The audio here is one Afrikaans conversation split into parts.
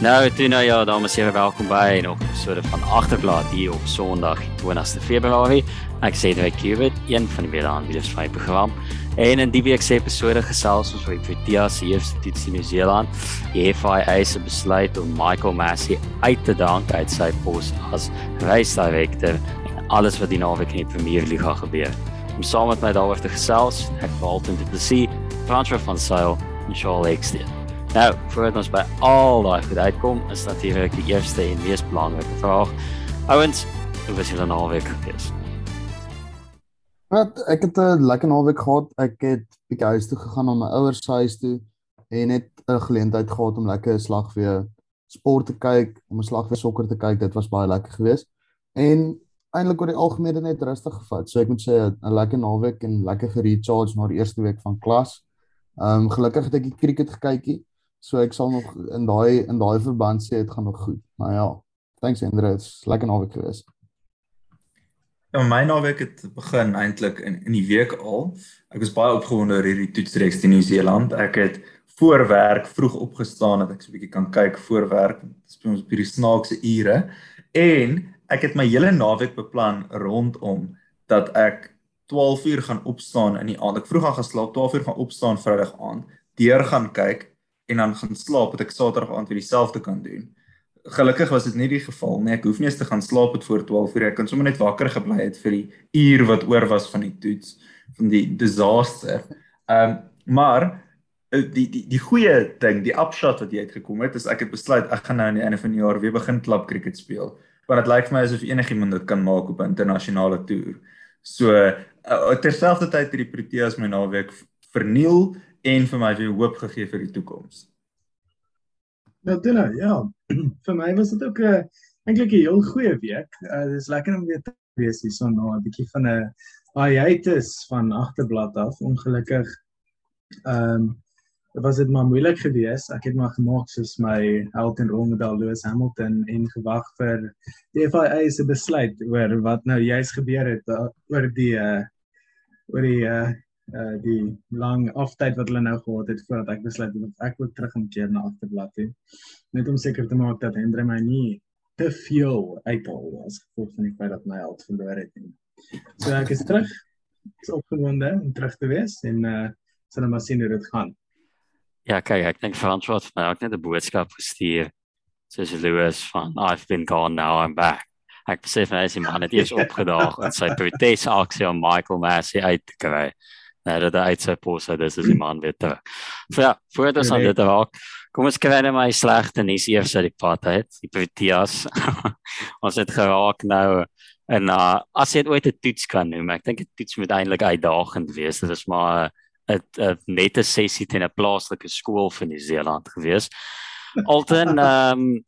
Nou, toe nou ja, dames en here, welkom by nog 'n episode van Agterblad hier op Sondag 20 Februarie. Ek sê dit ek weet een van die medeaanbieders van die program. En in die week se episode gesels ons oor die Protea se toets in Nieu-Seeland. Die FIA se besluit om Michael Massey uit te dank uit sy pos as reisdirekteur en alles wat die naweek in die Premier League gebeur. Om saam met my daaroor te gesels, ek Walton te besie, Francois van Sail en Charles Eksteen. Nou, voordat ons by al daai goed uitkom, is natuurlik die eerste en mees belangrike vraag. Ouens, hoe was julle naweek gewees? Wat ek het 'n lekker naweek gehad. Ek het bietjie huis toe gegaan na my ouers se huis toe en net 'n geleentheid gehad om lekker slag weer sport te kyk, om 'n slag weer sokker te kyk. Dit was baie lekker geweest. En eintlik oor die algemeen net rustig gevat. So ek moet sê 'n lekker naweek en lekker gerecharge na die eerste week van klas. Ehm um, gelukkig het ek die cricket gekykie. So ek sal nog in daai in daai verband sê dit gaan nog goed. Maar ja, thanks Andre, dit's lekker naweek gewees. Ja, my naweek het begin eintlik in in die week al. Ek was baie opgewonde oor hierdie toetsreeks in Nieu-Seeland. Ek het voor werk vroeg opgestaan dat ek so 'n bietjie kan kyk voor werk. Dit is ons op hierdie snaakse ure en ek het my hele naweek beplan rondom dat ek 12 uur gaan opstaan in die aand. Ek vroeg gaan geslaap, 12 uur gaan opstaan Vrydag aand, deur gaan kyk en dan gaan slaap dat ek Saterdag aand weer dieselfde kan doen. Gelukkig was dit nie die geval nie. Ek hoef nie eens te gaan slaap het voor 12 uur. Ek kan sommer net wakker gebly het vir die uur wat oor was van die toets van die disaster. Ehm um, maar eh, die die die goeie ding, die upshot wat jy uitgekom het, is ek het besluit ek gaan nou aan die einde van die jaar weer begin klap cricket speel. Want dit lyk vir my asof enigiemand dit kan maak op 'n internasionale toer. So uh, terselfdertyd het die Proteas my naweek verniel en vir my weer hoop gegee vir die toekoms. Nou Dina, ja. vir my was dit ook 'n uh, eintlik 'n heel goeie week. Uh, dit is lekker om weer te wees hier so na 'n bietjie van 'n hiatus van agterblad af. Ongelukkig ehm um, was dit maar moeilik geweest. Ek het maar gemaak soos my held en rolmodel Lewis Hamilton en gewag vir die FIA se besluit oor wat nou juis gebeur het uh, oor die uh, oor die uh, uh die lang aftyd wat hulle nou gehad het voordat ek besluit het of ek ook terug gaan keer na agterblad toe. Net om seker te maak dat Hendrik my nie te veel uithaal as gevolg van die feit dat my held verloor het nie. So ek is terug. Ek is opgewonde om terug te wees en uh sal net maar sien hoe dit gaan. Ja, kyk, ek dink wat vir my ook net 'n boodskap gestuur soos Lewis van I've been gone now I'm back. Ek vir hy sê man het eers opgedaag en sy protes aksie om Michael Massey uit te kry nou dat hy uit sy pos uit is as die man weer terug. So ja, voordat ons aan dit raak, kom ons kry net my slegte nuus eers uit die pad uit. Die Proteas. ons het geraak nou en uh, as jy ooit 'n toets kan noem, ek dink 'n toets moet eintlik uitdagend wees. Dit is maar 'n 'n nette sessie teen 'n plaaslike skool van Nieu-Seeland gewees. Alten ehm um,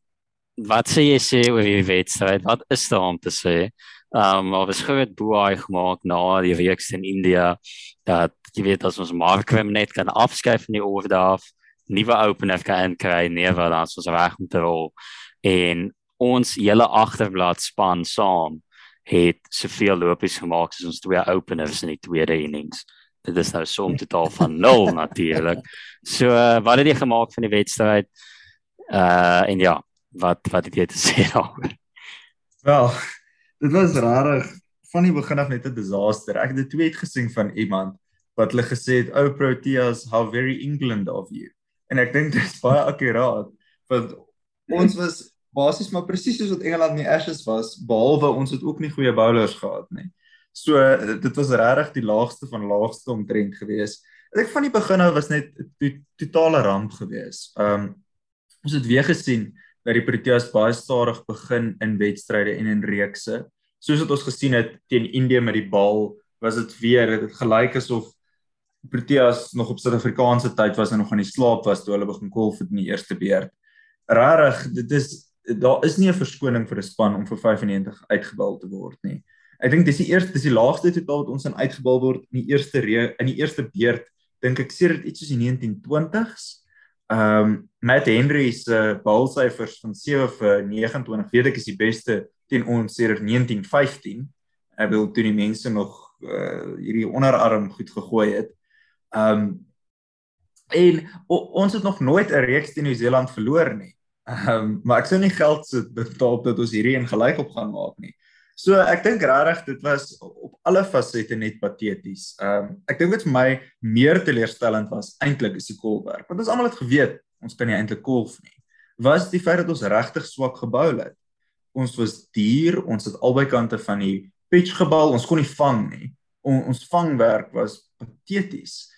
wat sê jy sê oor die wedstryd? Wat is daar om te sê? Ehm um, ons het boei gemaak na die week in India dat jy weet as ons Markwem net kan afskuif van die orde af, nuwe opener kan kry, nee dan ons reg om te rol en ons hele agterblad span saam het soveel lopies gemaak soos ons twee openers in die tweede innings. Dit is nou som totaal van 0 natuurlik. So uh, wat het jy gemaak van die wedstryd? Uh en ja, wat wat het jy te sê daaroor? Wel, dit was rarig van die begin af net 'n disaster. Ek het 'n tweet gesien van iemand wat hulle gesê het, "Oh Proteas, how very England of you." En ek dink dit is baie akkuraat want ons was basies maar presies soos wat Engeland in die Ashes was, behalwe ons het ook nie goeie bowlers gehad nie. So dit was regtig die laagste van laagste omtrent geweest. Ek van die begin af was net 'n to totale ramp geweest. Um ons het weer gesien dat die Proteas baie stadig begin in wedstryde en in reekse. Soos wat ons gesien het teen Indië met die bal, was dit weer dit gelyk asof Proteas nog op Suid-Afrikaanse tyd was en nog aan die slaap was toe hulle begin het in die eerste beurt. Rarig, dit is daar is nie 'n verskoning vir 'n span om vir 95 uitgebal te word nie. Ek dink dis die eerste dis die laagste totaal wat ons aan uitgebal word in die eerste re, in die eerste beurt dink ek sê dit iets soos die 1920s. Ehm um, Matt Henry se baalsyfers van 7 vir 29 weet ek is die beste teen ons sedert 1915. Ek wil toe die mense nog uh, hierdie onderarm goed gegooi het. Um, en o, ons het nog nooit 'n reeks teen Nieu-Seeland verloor nie. Um, maar ek sou nie geld sit betaal dat ons hierdie een gelyk op gaan maak nie. So ek dink regtig dit was op alle fasette net pateties. Um, ek dink wat vir my meer teleurstellend was eintlik is die kolwerk. Want ons almal het geweet ons kan nie eintlik kolf nie. Was die feit dat ons regtig swak gebou het. Ons was duur, ons het albei kante van die pitch gebal, ons kon nie vang nie. On, ons vangwerk was pateties.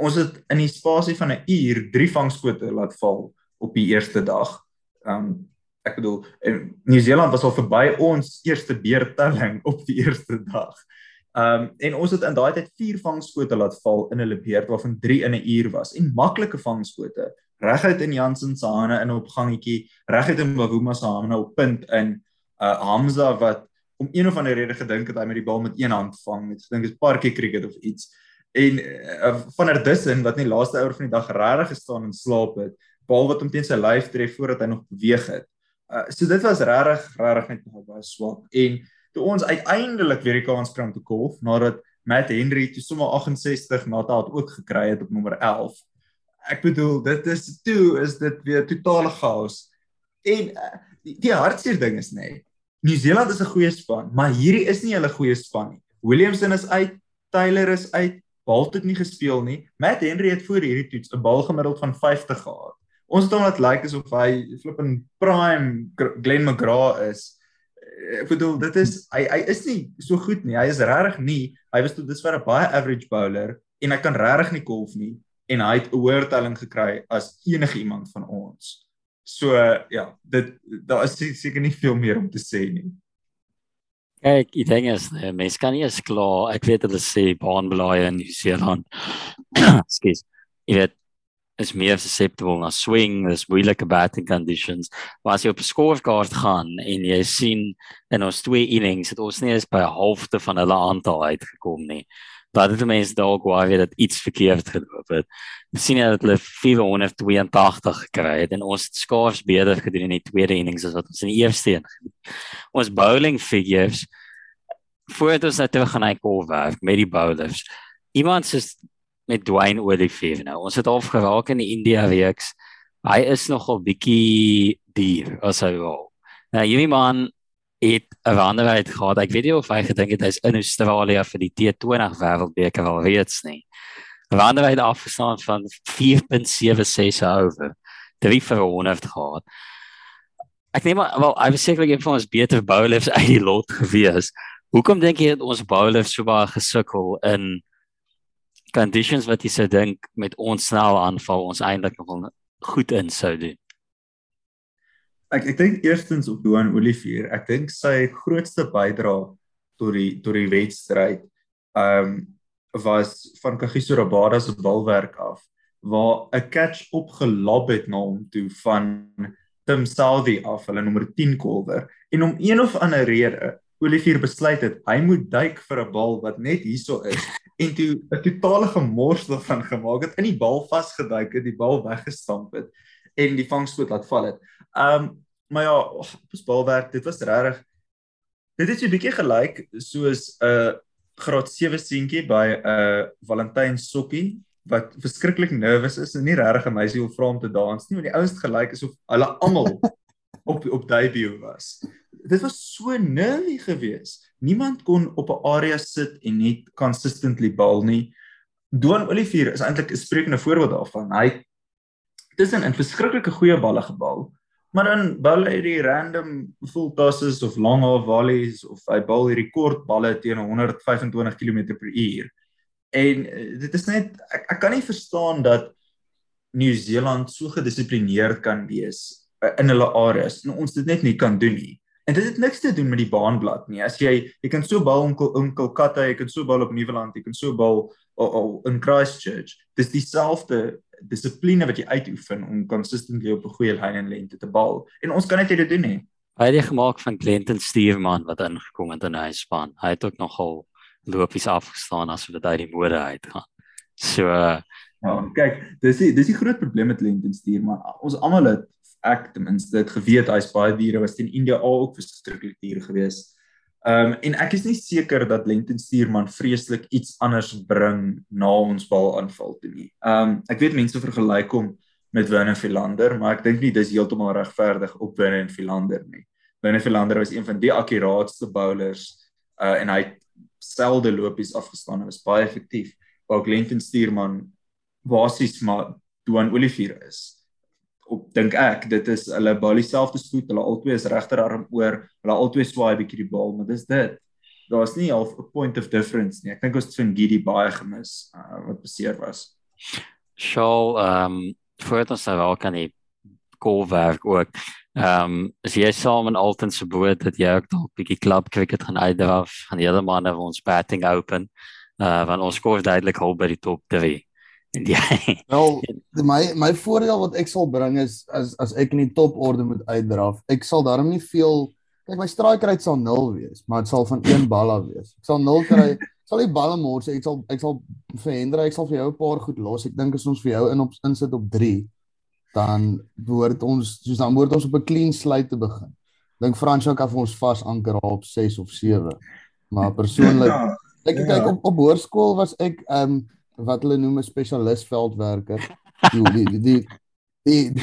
Ons het in die spasie van 'n uur drie vangskote laat val op die eerste dag. Um, ek bedoel Nieu-Seeland was al verby ons eerste beertelling op die eerste dag. Um, en ons het in daai tyd vier vangskote laat val in hulle beerd waarvan 3 in 'n uur was en maklike vangskote reguit in Jansen se hande in op gangetjie. Reguit in Bavuma se hande op punt in. Uh Hamza wat om een of ander rede gedink het hy met die bal met een hand vang. Het gedink is parkie cricket of iets. En uh, van Erdussen wat nie laaste ouer van die dag regtig gestaan en slaap het bal wat hom teen sy lyf tref voordat hy nog beweeg het. Uh, so dit was regtig regtig net nogal baie swak. En toe ons uiteindelik weer die kans kry om te golf nadat Matt Henry toe sommer 68 nata het ook gekry het op nommer 11. Ek bedoel dit is toe is dit weer totale chaos. En uh, die, die hartseer ding is nê. Nee, Nieu-Seeland is 'n goeie span, maar hierdie is nie hulle goeie span nie. Williamson is uit, Taylor is uit, Balt het nie gespeel nie. Matt Henry het voor hierdie toets 'n bal gemiddeld van 50 gehad ons hom laat lyk asof hy flippin prime Glenn McGrath is. Ek bedoel dit is hy hy is nie so goed nie. Hy is regtig nie. Hy was tot dusver 'n baie average bowler en hy kan regtig nie golf nie en hy het 'n hoër telling gekry as enige iemand van ons. So ja, dit daar is seker nie veel meer om te sê nie. Kyk, ek dink as mens kan nie eens klaar. Ek weet hulle sê baanbelaaie in Nieu-Seeland. Skus. Jy weet is meer susceptible na swing, dis moeilike batting conditions. Maar as jy op 'n scorekaart gaan en jy sien in ons twee innings het ons nie eens by 'n halfte van hulle aantal uitgekom nie. Dat dit mense dalk wou hê dat iets verkeerd geloop het. Sien dat hulle 482 gekry het en ons skaars beter gedoen in die tweede innings as wat ons in die eerste een gedoen. Ons bowling figures voordat ons net gaan hy kol werk met die bowlers. Iemand sê met Dwayne Olivier nou. Ons het al geraak in die India weeks. Hy is nogal bietjie duur as hy wil. Nou hierdie man het 'n wanderheid gehad. Ek weet nie of hy gedink het hy's in Australië vir die T20 wêreldbeker al reeds nie. Wanderheid afgestaan van 4.76 oor. Drie 100 gehad. Ek neem maar wel, hy was sekerlik een van ons beter bowlers uit die lot gewees. Hoekom dink jy dat ons bowlers so baie gesukkel in conditions wat jy sou dink met ons snel aanval ons eintlik nogal goed in sou doen. Ek ek dink eerstens op Johan Olivier, ek dink sy grootste bydrae tot die tot die wedstryd ehm um, was van Kagiso Rabada se balwerk af waar 'n catch opgelob het na hom toe van Tim Southey af, hulle nommer 10 kolwer en om een of ander rede Olivier besluit het hy moet duik vir 'n bal wat net hierso is en toe 'n totale gemors daarvan gemaak het in die bal vasgeduik het, die bal weggestamp het en die vangskoot laat val het. Um maar ja, op oh, balwerk, dit was regtig dit het 'n bietjie gelyk soos 'n uh, graad 7 seentjie by 'n uh, Valentyn sokkie wat verskriklik nervus is en nie regtig 'n meisie wil vra om te dans nie, want die ouens het gelyk asof hulle almal op op debut was dit was so nervy geweest. Niemand kon op 'n area sit en net consistently bal nie. Doan Olivier is eintlik 'n sprekende voorbeeld daarvan. Hy tussen in verskriklike goeie balle gebal, maar dan bal hy die random full tosses of long off volleys of hy bal hierdie kort balle teen 125 km/h. En eh, dit is net ek, ek kan nie verstaan dat Nieu-Seeland so gedissiplineerd kan wees eh, in hulle areas en ons dit net nie kan doen nie. En dit het niks te doen met die baanblad nie. As jy jy kan so bal in in Kolkata, jy kan so bal op Nieuweland, jy kan so bal o, o, in Christchurch. Dis dieselfde dissipline wat jy uitoefen om consistently op 'n goeie lyn en lengte te bal. En ons kan net dit doen nie. Hy het gemaak van Clinton Steveman wat ingekom het in hy span. Hy het ook nogal lopies afgestaan as wat hy die mode uitgaan. So uh, ja, kyk, dis die dis die groot probleem met Clinton Steveman. Ons almal het ek ten minste dit geweet hy's baie diere was teen India al ook verskriklik dier gewees. Ehm um, en ek is nie seker dat Lenton Stuurman vreeslik iets anders bring na ons bal aanval toe nie. Ehm um, ek weet mense vergelyk hom met Werner Philander, maar ek dink nie dis heeltemal regverdig op Werner Philander nie. Werner Philander was een van die akkuraatste bowlers uh en hy het selde lopies afgestaan en was baie effektief. Waar Glenton Stuurman basies maar Duan Olivier is. Op dink ek dit is hulle bal dieselfde spoed, hulle albei is regterarm oor, hulle albei swaai bietjie die bal, maar dis dit. Daar's nie half 'n point of difference nie. Ek dink ons het van Gidi baie gemis uh, wat beseer was. Shaw ehm um, voordat ons nou wel kan die golfwerk ook. Ehm um, as jy saam in Alton se boot dat jy ook dalk bietjie klub cricket gaan uitdraf, gaan die hele manne vir ons batting open. Uh want ons skoor duidelik hul by die top 3. Jy Wel, my my voordeel wat ek sal bring is as as ek in die top orde moet uitdraf, ek sal daarom nie veel kyk my strike rate sal 0 wees, maar dit sal van een bal af wees. Ek sal 0 kry, sal die balle mors, ek sal ek sal vir Hendrik, ek sal vir jou 'n paar goed los. Ek dink as ons vir jou in op insit op 3, dan behoort ons soos dan behoort ons op 'n clean slate te begin. Dink Fransjo kan vir ons vas anker op 6 of 7. Maar persoonlik Ja, Ek Ja. kyk op op hoërskool was ek ehm um, wat hulle noem 'n spesialis veldwerker. Die die die die, die,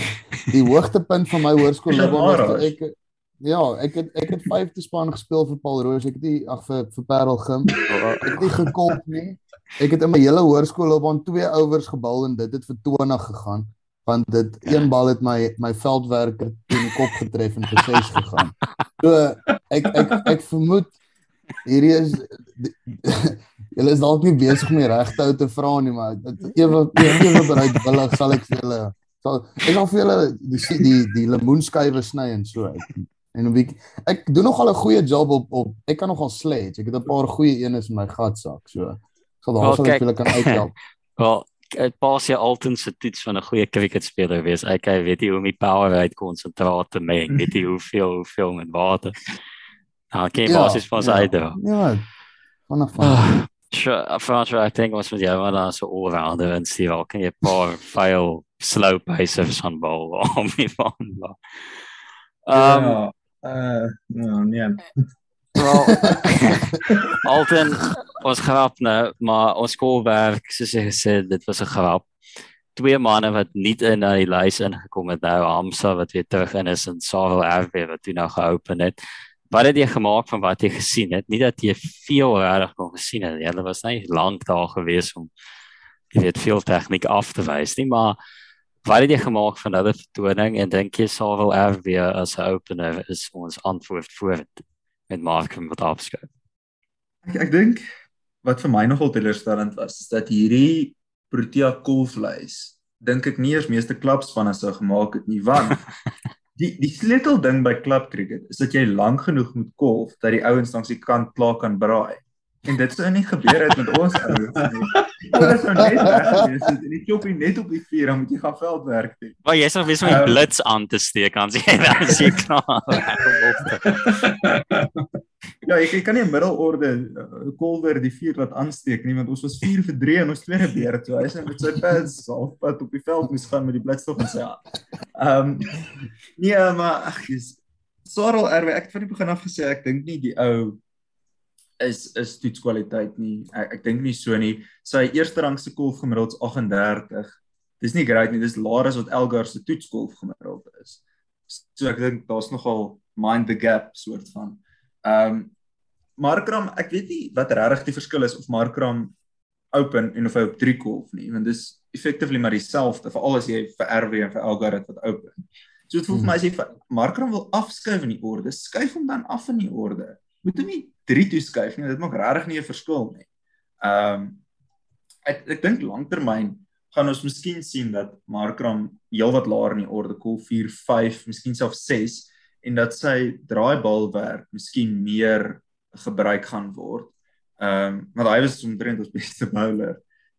die hoogtepunt van my hoërskoolloopbaan was toe ek ja, ek het ek het vyfde span gespeel vir Paul Roos. Ek het nie ag vir vir Parel Gim. Ek het nie gekolf nie. Ek het in my hele hoërskoolloopbaan twee overs gebal en dit het vir 20 gegaan want dit een bal het my my veldwerker teen die kop getref en vir 6 gegaan. So ek ek ek vermoed hierdie is julle is dalk nie besig om die regte ou te vra nie, maar dit ewe ewe bereidwillig sal ek vir julle sal ek sal vir julle die die die lemoenskywe sny en so uit. En 'n bietjie ek doen nogal 'n goeie job op op ek kan nogal sledge. Ek het 'n paar goeie eenes in my gatsak, so ek sal daar sal ek vir julle kan uithelp. Wel, dit pas jy altyd se toets van 'n goeie cricketspeler wees. Ek hy weet jy hoe om die power uit konsentraat te meng, weet jy hoeveel hoeveel met water. Nou, okay, Ja, basis van sy uitdra. Ja. Vanaf van. Sure, Frans, ek dink ons moet jou maar dan so allrounder en sien wel kan jy 'n paar fail slow paces aan bal om nie van. Um ja, uh, ja, nee. wel Alton ons grap nou, maar ons skoolwerk soos jy gesê het, dit was 'n grap. Twee manne wat nie in na die lys ingekom het nou, Hamza wat weer terug in is en Sarel RB wat toe nou geopen het. Wat het jy gemaak van wat jy gesien het? Nie dat jy veel regtig kon gesien het. Hulle was nie lank daar gewees om jy weet veel tegniek af te wys nie, maar wat het jy gemaak van hulle vertoning en dink jy Sarel RB as 'n opener is ons antwoord voor met Markham wat afskryf? Ek ek dink wat vir my nogal teleurstellend was is dat hierdie Protea kolflys dink ek nie eers meeste klubspanne sou gemaak het nie want die die sleutel ding by klub cricket is dat jy lank genoeg moet kolf dat die ouens langs die kant klaar kan braai. En dit sou nie gebeur het met ons ouens nie. Ons sou net weg gewees het en die choppie net op die vuur dan moet jy gaan veldwerk doen. Maar jy sal wees om die Ehm. blits aan te steek aan jy dan as jy klaar. Ja, ek, ek kan nie 'n middelorde uh, kolwer die vuur laat aansteek nie want ons was 4 vir 3 in ons tweede beurt. So hy is net met sy pads halfpad op die veld moes gaan met die blitstog in sy hand. Ehm nee, maar ag jy's Sarel RW ek het van die begin af gesê ek dink nie die ou is is toetskwaliteit nie. Ek ek dink nie so nie. Sy eerste rangse kolf gemiddeld is 38. Dis nie great nie. Dis laer as wat Elgar se toetskolf gemiddeld is. So ek dink daar's nogal mind the gap soort van. Ehm um, Markram, ek weet nie wat regtig die verskil is of Markram open en of hy op 3 kolf nie, want dis effectively maar dieselfde veral as jy vir RW en vir Elgar het wat open. So dit voel vir my as jy vir Markram wil afskuif in die orde, skuif hom dan af in die orde. Moet hom nie 3 toe skuif nie, dit maak regtig nie 'n verskil nie. Ehm um, ek ek dink langtermyn gaan ons miskien sien dat Markram heelwat laer in die orde kolf 4, 5, miskien selfs 6 en dat sy draaibalwerk miskien meer gebruik gaan word. Ehm um, want hy was omtrent ons beste bowler.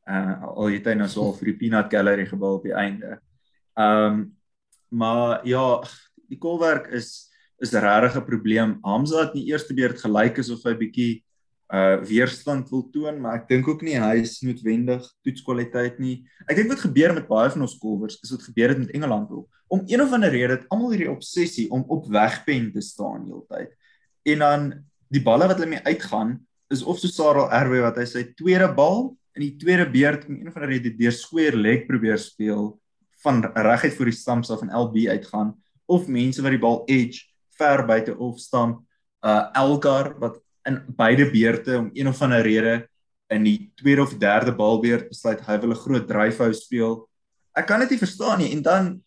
Uh al het hy nou so vir die peanut gallery gebal op die einde. Ehm um, maar ja, die kolwerk is is regtig 'n probleem. Hamza het in die eerste beurt gelyk asof hy bietjie uh weerstand wil toon, maar ek dink ook nie hy is noodwendig toetskwaliteit nie. Ek dink wat gebeur met baie van ons kolwers is wat gebeur het met Engeland ook. Om een of ander rede het almal hierdie obsessie om op wegpen te staan heeltyd. En dan die balle wat hulle mee uitgaan is of so Sarel RW wat hy sy tweede bal in die tweede beurt om een of ander rede deur square leg probeer speel van reguit voor die stamps af en LB uitgaan of mense wat die bal edge ver buite of stamp uh Elgar wat in beide beurte om een of ander rede in die tweede of derde balbeurt besluit hy wil 'n groot dryfhou speel. Ek kan dit nie verstaan nie en dan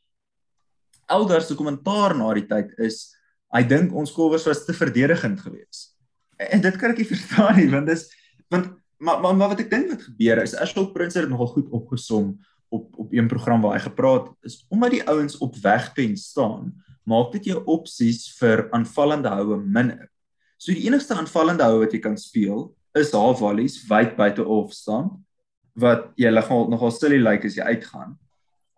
Elgar se kommentaar na die tyd is hy dink ons kolwers was te verdedigend geweest. En dit kan ek nie verstaan nie want dis want maar maar, maar wat ek dink wat gebeur is Ashwell Prince het nogal goed opgesom op op een program waar hy gepraat is omdat die ouens op wegpen staan maak dit jou opsies vir aanvallende houe minder. So die enigste aanvallende houe wat jy kan speel is half volleys wyd buite of staan wat jy nogal nogal silly lyk like as jy uitgaan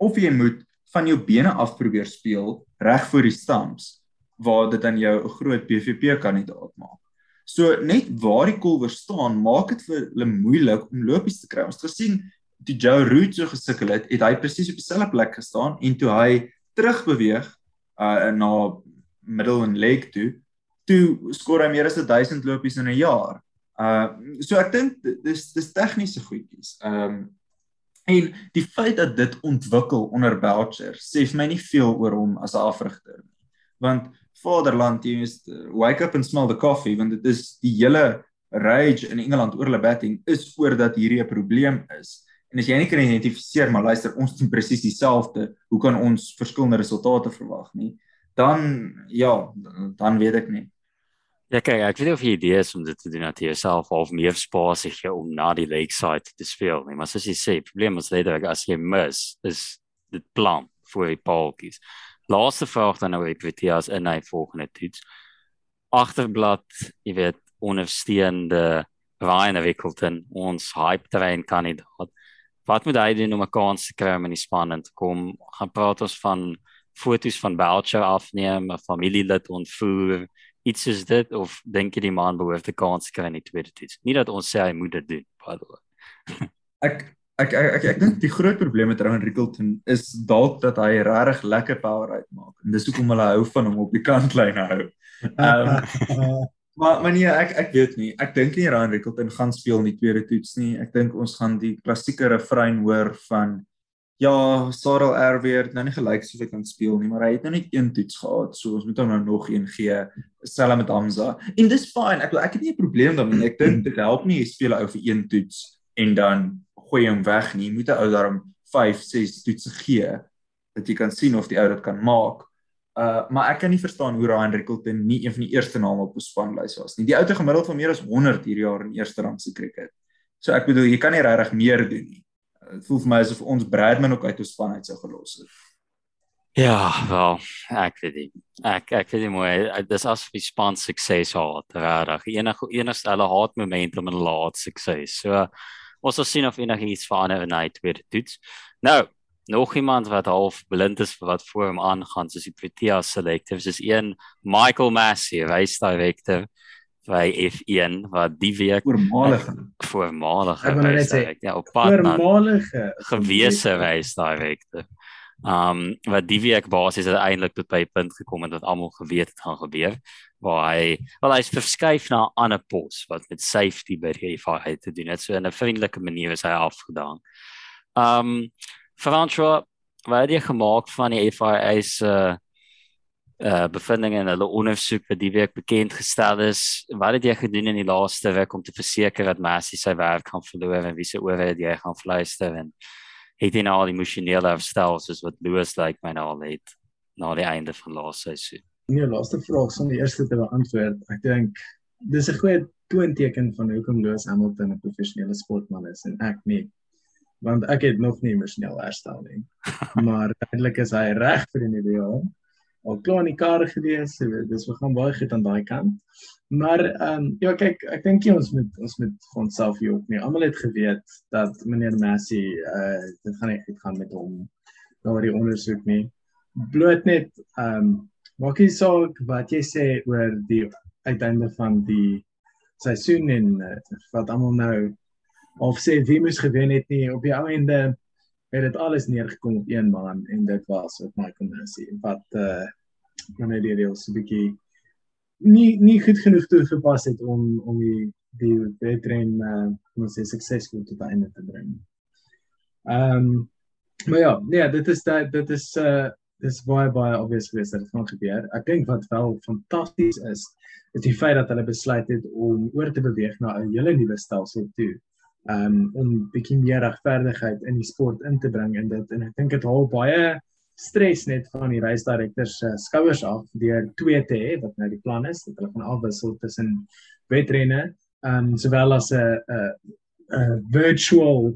of jy moet van jou bene af probeer speel reg voor die stamps waar dit dan jou 'n groot BVP kandidaat maak. So net waar die kolwer staan, maak dit vir hulle moeilik om lopies te kry. Ons het gesien die Joe Root so gesukkel het, het hy presies op dieselfde plek gestaan en toe hy terugbeweeg uh na middle en leg toe, toe skoor hy meer as 1000 lopies in 'n jaar. Uh so ek dink dis dis tegniese goedjies. Um en die feit dat dit ontwikkel onder Belcher sê vir my nie veel oor hom as 'n afrigter nie. Want Vaderland jy is wake up and smell the coffee want dit is die hele rage in Engeland oor hulle batting is oor dat hierdie 'n probleem is. En as jy nie kan identifiseer maar luister ons doen presies dieselfde, hoe kan ons verskillende resultate verwag nie? Dan ja, dan weet ek nie. Ja, kyk, ek weet of jy idee is om dit te doen dat jy self half meer spasie gee om na die lakeside te speel nie, maar soos jy sê, probleem is later as jy mis, is dit plan vir die paaltjies. Laaste vraag dan nou ek weet jy as in hy volgende toets. Agterblad, jy weet, ondersteunende Ryan Wickelton, ons hype train kandidaat. Wat moet hy doen om 'n kans te kry om in die span in te kom? Gaan praat ons van foto's van Belcher afneem, 'n familielid ontvoer, iets soos dit of dink jy die man behoort 'n kans te kry in die tweede toets? Nie dat ons sê hy moet dit doen, by the way. ek ek ek ek, ek dink die groot probleem met Ryan Rickleton is dalk dat hy regtig lekker power uitmaak en dis hoekom hulle hou van hom op die kantlyn hou. Ehm um, maar maar nee, ek ek weet nie. Ek dink nie Ryan Rickleton gaan speel in die tweede toets nie. Ek dink ons gaan die klassieke refrein hoor van ja, Sarel Erweer nou nie gelyk soos hy kan speel nie, maar hy het nou net een toets gehad, so ons moet hom nou nog een gee. Selfs met Hamza. En dis fine. Ek ek het nie 'n probleem daarmee. Ek dink dit help nie jy speel ou vir een toets en dan gooi hom weg nie. Jy moet 'n ou daarom 5, 6 toetse gee dat jy kan sien of die ou dit kan maak. Uh maar ek kan nie verstaan hoe Ryan Rickleton nie een van die eerste name op ons spanlys was nie. Die ou het gemiddeld van meer as 100 hierdie jaar in eerste rang se cricket. So ek bedoel jy kan nie regtig meer doen nie. Dit voel vir my asof ons Bradman ook uit ons span uit sou gelos het. Ja, wel, ek weet nie. Ek ek weet nie mooi, dis as vir span sukses gehad, regtig. Enige enigste hulle haat momentum en laat sukses. So ons sal sien of enigiets verander in hy tweede toets. Nou, nog iemand wat half blind is vir wat voor hom aangaan, soos die Protea selectives is een Michael Massey, race director by F1 wat die week voormalige voormalige ja, op pad voormalige gewese race director. Um wat die week basies uiteindelik tot by 'n punt gekom het wat almal geweet het gaan gebeur waar hy wel hy's verskuif na 'n ander pos wat met safety by die FIA te doen het so in 'n vriendelike manier is hy afgedaan. Um Francois, wat het jy gemaak van die FIA se uh, uh bevindinge en hulle ondersoek wat die week bekend gestel is? Wat het jy gedoen in die laaste week om te verseker dat Massey sy werk gaan verloor en wie se ore het jy gaan fluister en het hy nou al emosionele herstel soos wat Louis like my nou al het na die einde van laaste seisoen. Nee, laaste vraag son die eerste te beantwoord. Ek dink dis 'n goeie toonteken van hoekom Louis Hamilton 'n professionele sportman is en ek nie. Want ek het nog nie emosioneel herstel nie. maar eintlik is hy reg vir die nuwe jaar. Al klaar in die kar gewees, dis we gaan baie goed aan daai kant. Maar ehm um, ja kyk, ek dink jy ons moet ons moet van self hier op nie. Almal het geweet dat meneer Massey uh dit gaan nie uitgaan met hom na die ondersoek nie. Bloot net ehm um, maak nie saak wat jy sê oor die uiteinde van die seisoen en uh, wat almal nou of sê wie moes gewen het nie op die einde het dit alles neergekom op een man en dit was op Michael Massey wat uh wanneer die reëls 'n bietjie nie nie goed genoeg toegepas het om om die die wedren uh ons sê suksesvol tot einde te bring. Ehm um, Maar ja, nee, dit is dit dit is uh dis baie baie obvious geweest dat dit gaan gebeur. Ek dink wat wel fantasties is, is die feit dat hulle besluit het om oor te beweeg na 'n hele nuwe stelsel toe. Um om bietjie meer regverdigheid in die sport in te bring en dit en ek dink dit haal baie stres net van die reisdirekteurs se uh, skouers af deur twee te hê wat nou die plan is dat hulle gaan afwissel tussen wedrenne um sowel as 'n 'n 'n virtual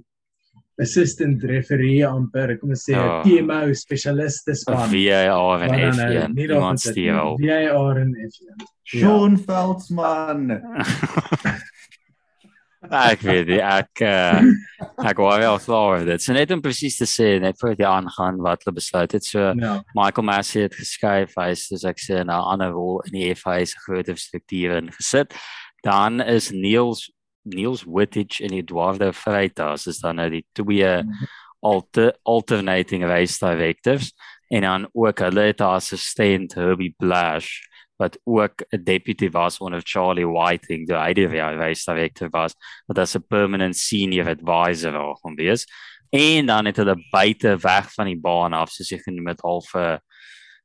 assistant referee amper kom ons sê 'n Ja. TMO spesialiste span. VAR en eh, F1 nie daar iemand op. VAR en F1. Sean Veldsmann. ek weet nie, ek uh, ek wou wel klaar dit. So net om presies te sê net voor dit aangaan wat hulle besluit het. So Ja. Michael Massey het geskuif, hy is soos ek sê in 'n ander rol in die FA se groter strukture ingesit. Dan is Niels Niels Wittage en Eduardo Freitas is dan nou die twee alter, alternating race directors en dan ook hulle het 'n assistent Herbie Blash wat ook 'n deputy was onder Charlie Whiting, die hy die race director was, wat as 'n permanent senior advisor daar gaan wees. En dan het hulle buite weg van die baan af, soos jy genoem het, half 'n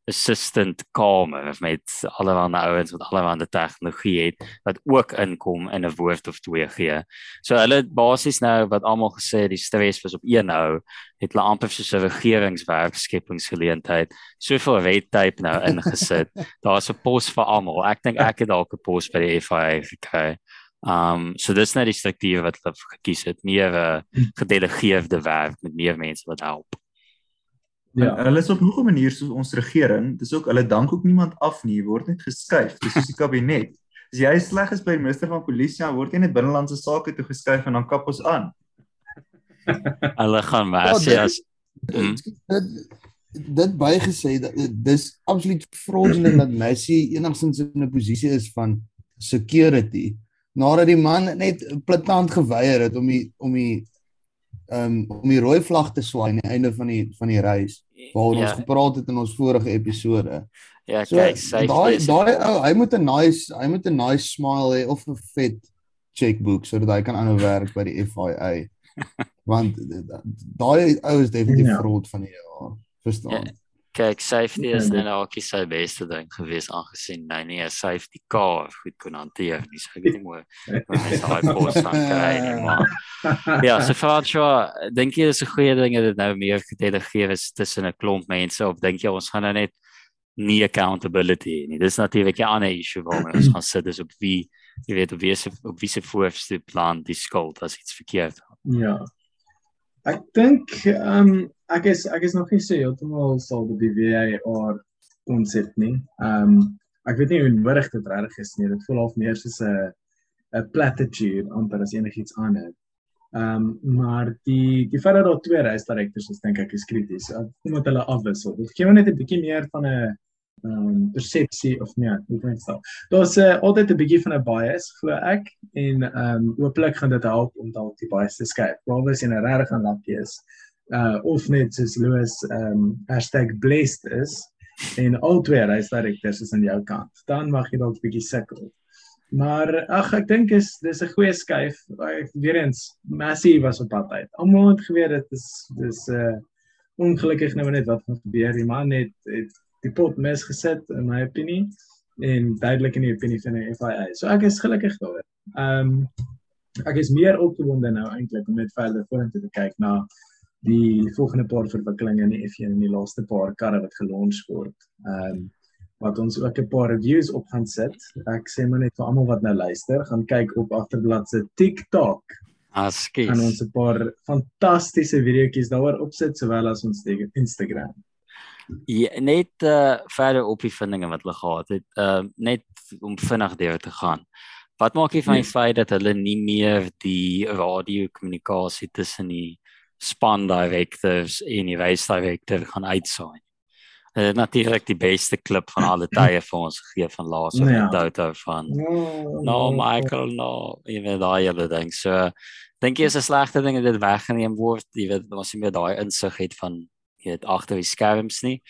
assistant kamer met allerlei ouens wat allerlei tegnologie het wat ook inkom in 'n woord of twee gee. So hulle basies nou wat almal gesê die stres was op een nou, het hulle amper soos 'n regeringswerkskepingsgeleentheid soveel red tape nou ingesit. Daar's 'n pos vir almal. Ek dink ek het dalk 'n pos by die FIA gekry. Um so dis net die struktuur wat hulle gekies het, meer 'n uh, gedelegeerde werk met meer mense wat help. Ja. Ja. Hulle is op 'n hoë manier soos ons regering. Dis ook hulle dank ook niemand af nie, word net geskuif. Dis soos die kabinet. As jy sleg is by die minister van polisie, dan word jy net binnelandse sake toe geskuif en dan kap ons aan. Hulle gaan Messi dit- as Mm. dit dit bygesê dat dis absoluut fraudulent dat Messi enigstens in 'n posisie is van security nadat die man net platant geweier het om die om die um, om die rooi vlag te swaai aan die einde van die van die reis waar ons ja, gepraat het in ons vorige episode. ja, So kyk, safe daai daai ou, hy moet 'n nice hy moet 'n nice smile hê of 'n vet checkbook sodat hy kan aanhou werk by die FIA. Want daai ou is definitief Ja. fraud van die jaar. Verstaan? Kyk, safety is Ja, net dalk sy beste ding gewees aangesien hy nie 'n safety car goed kon hanteer nie. So ek weet nie hoe hy daai pos gaan kry nie, maar ja, so François, dink jy dis 'n goeie ding dat dit nou meer gedelegeer is tussen 'n klomp mense of dink jy ons gaan nou net nie accountability nie. Dis natuurlik 'n ander issue waarmee ons gaan sit is op wie jy weet op wie se op wie se voorste plan die skuld as iets verkeerd. Ja. Ek dink ehm um, ek is ek is nog nie so heeltemal sal die VAR konsep nie. Ehm um, ek weet nie hoe nodig dit regtig is nie. Dit voel half meer soos 'n 'n platitude amper as enigiets anders. Ehm um, maar die die feit dat daar twee reisdirekteurs is dink ek is krities. Omdat hulle afwissel. Dit gee net 'n bietjie meer van 'n ehm um, persepsie of nee, hoe kan ek sê? Daar's uh, altyd 'n bietjie van 'n bias glo ek en ehm um, hooplik gaan dit help om dalk die bias te skuif. Behalwe as jy 'n regtig unlucky is. Uh of net soos Louis ehm um, #blessed is en al twee reisdirekteurs is aan jou kant. Dan mag jy dalk bietjie sukkel. Maar ag ek dink is dis 'n goeie skuif. Ek weer eens Messi was op pad uit. Almal het geweet dit is dis 'n uh, ongelukkig nou net wat gebeur. Die man het, het die pot misgesit in my opinie en duidelik in die opinie van die FIA. So ek is gelukkig daaroor. Ehm um, ek is meer opgewonde nou eintlik om net verder vorentoe te kyk na die volgende paar verwikkelinge in die F1 en die laaste paar karre wat gelons word. Ehm um, wat ons ook 'n paar reviews op gaan sit. Ek sê maar net vir almal wat nou luister, gaan kyk op agterblad se TikTok. Askies. Gaan ons 'n paar fantastiese videoetjies daaroor opsit sowel as ons Instagram. Ja, net uh verder op die vindinge wat hulle gehad het. Uh net om vinnig deur te gaan. Wat maak jy van die feit dat hulle nie meer die radiokommunikasie tussen die span directors en die race director gaan uitsaai? Hulle het natuurlik die beste klip van alle tye vir ons gegee van laas op Ja. die Toto van No Michael, no, jy weet daai hele ding. So dink jy is 'n slegte ding dat dit weggeneem word? Jy weet ons nie meer daai insig het van jy weet agter die skerms nie.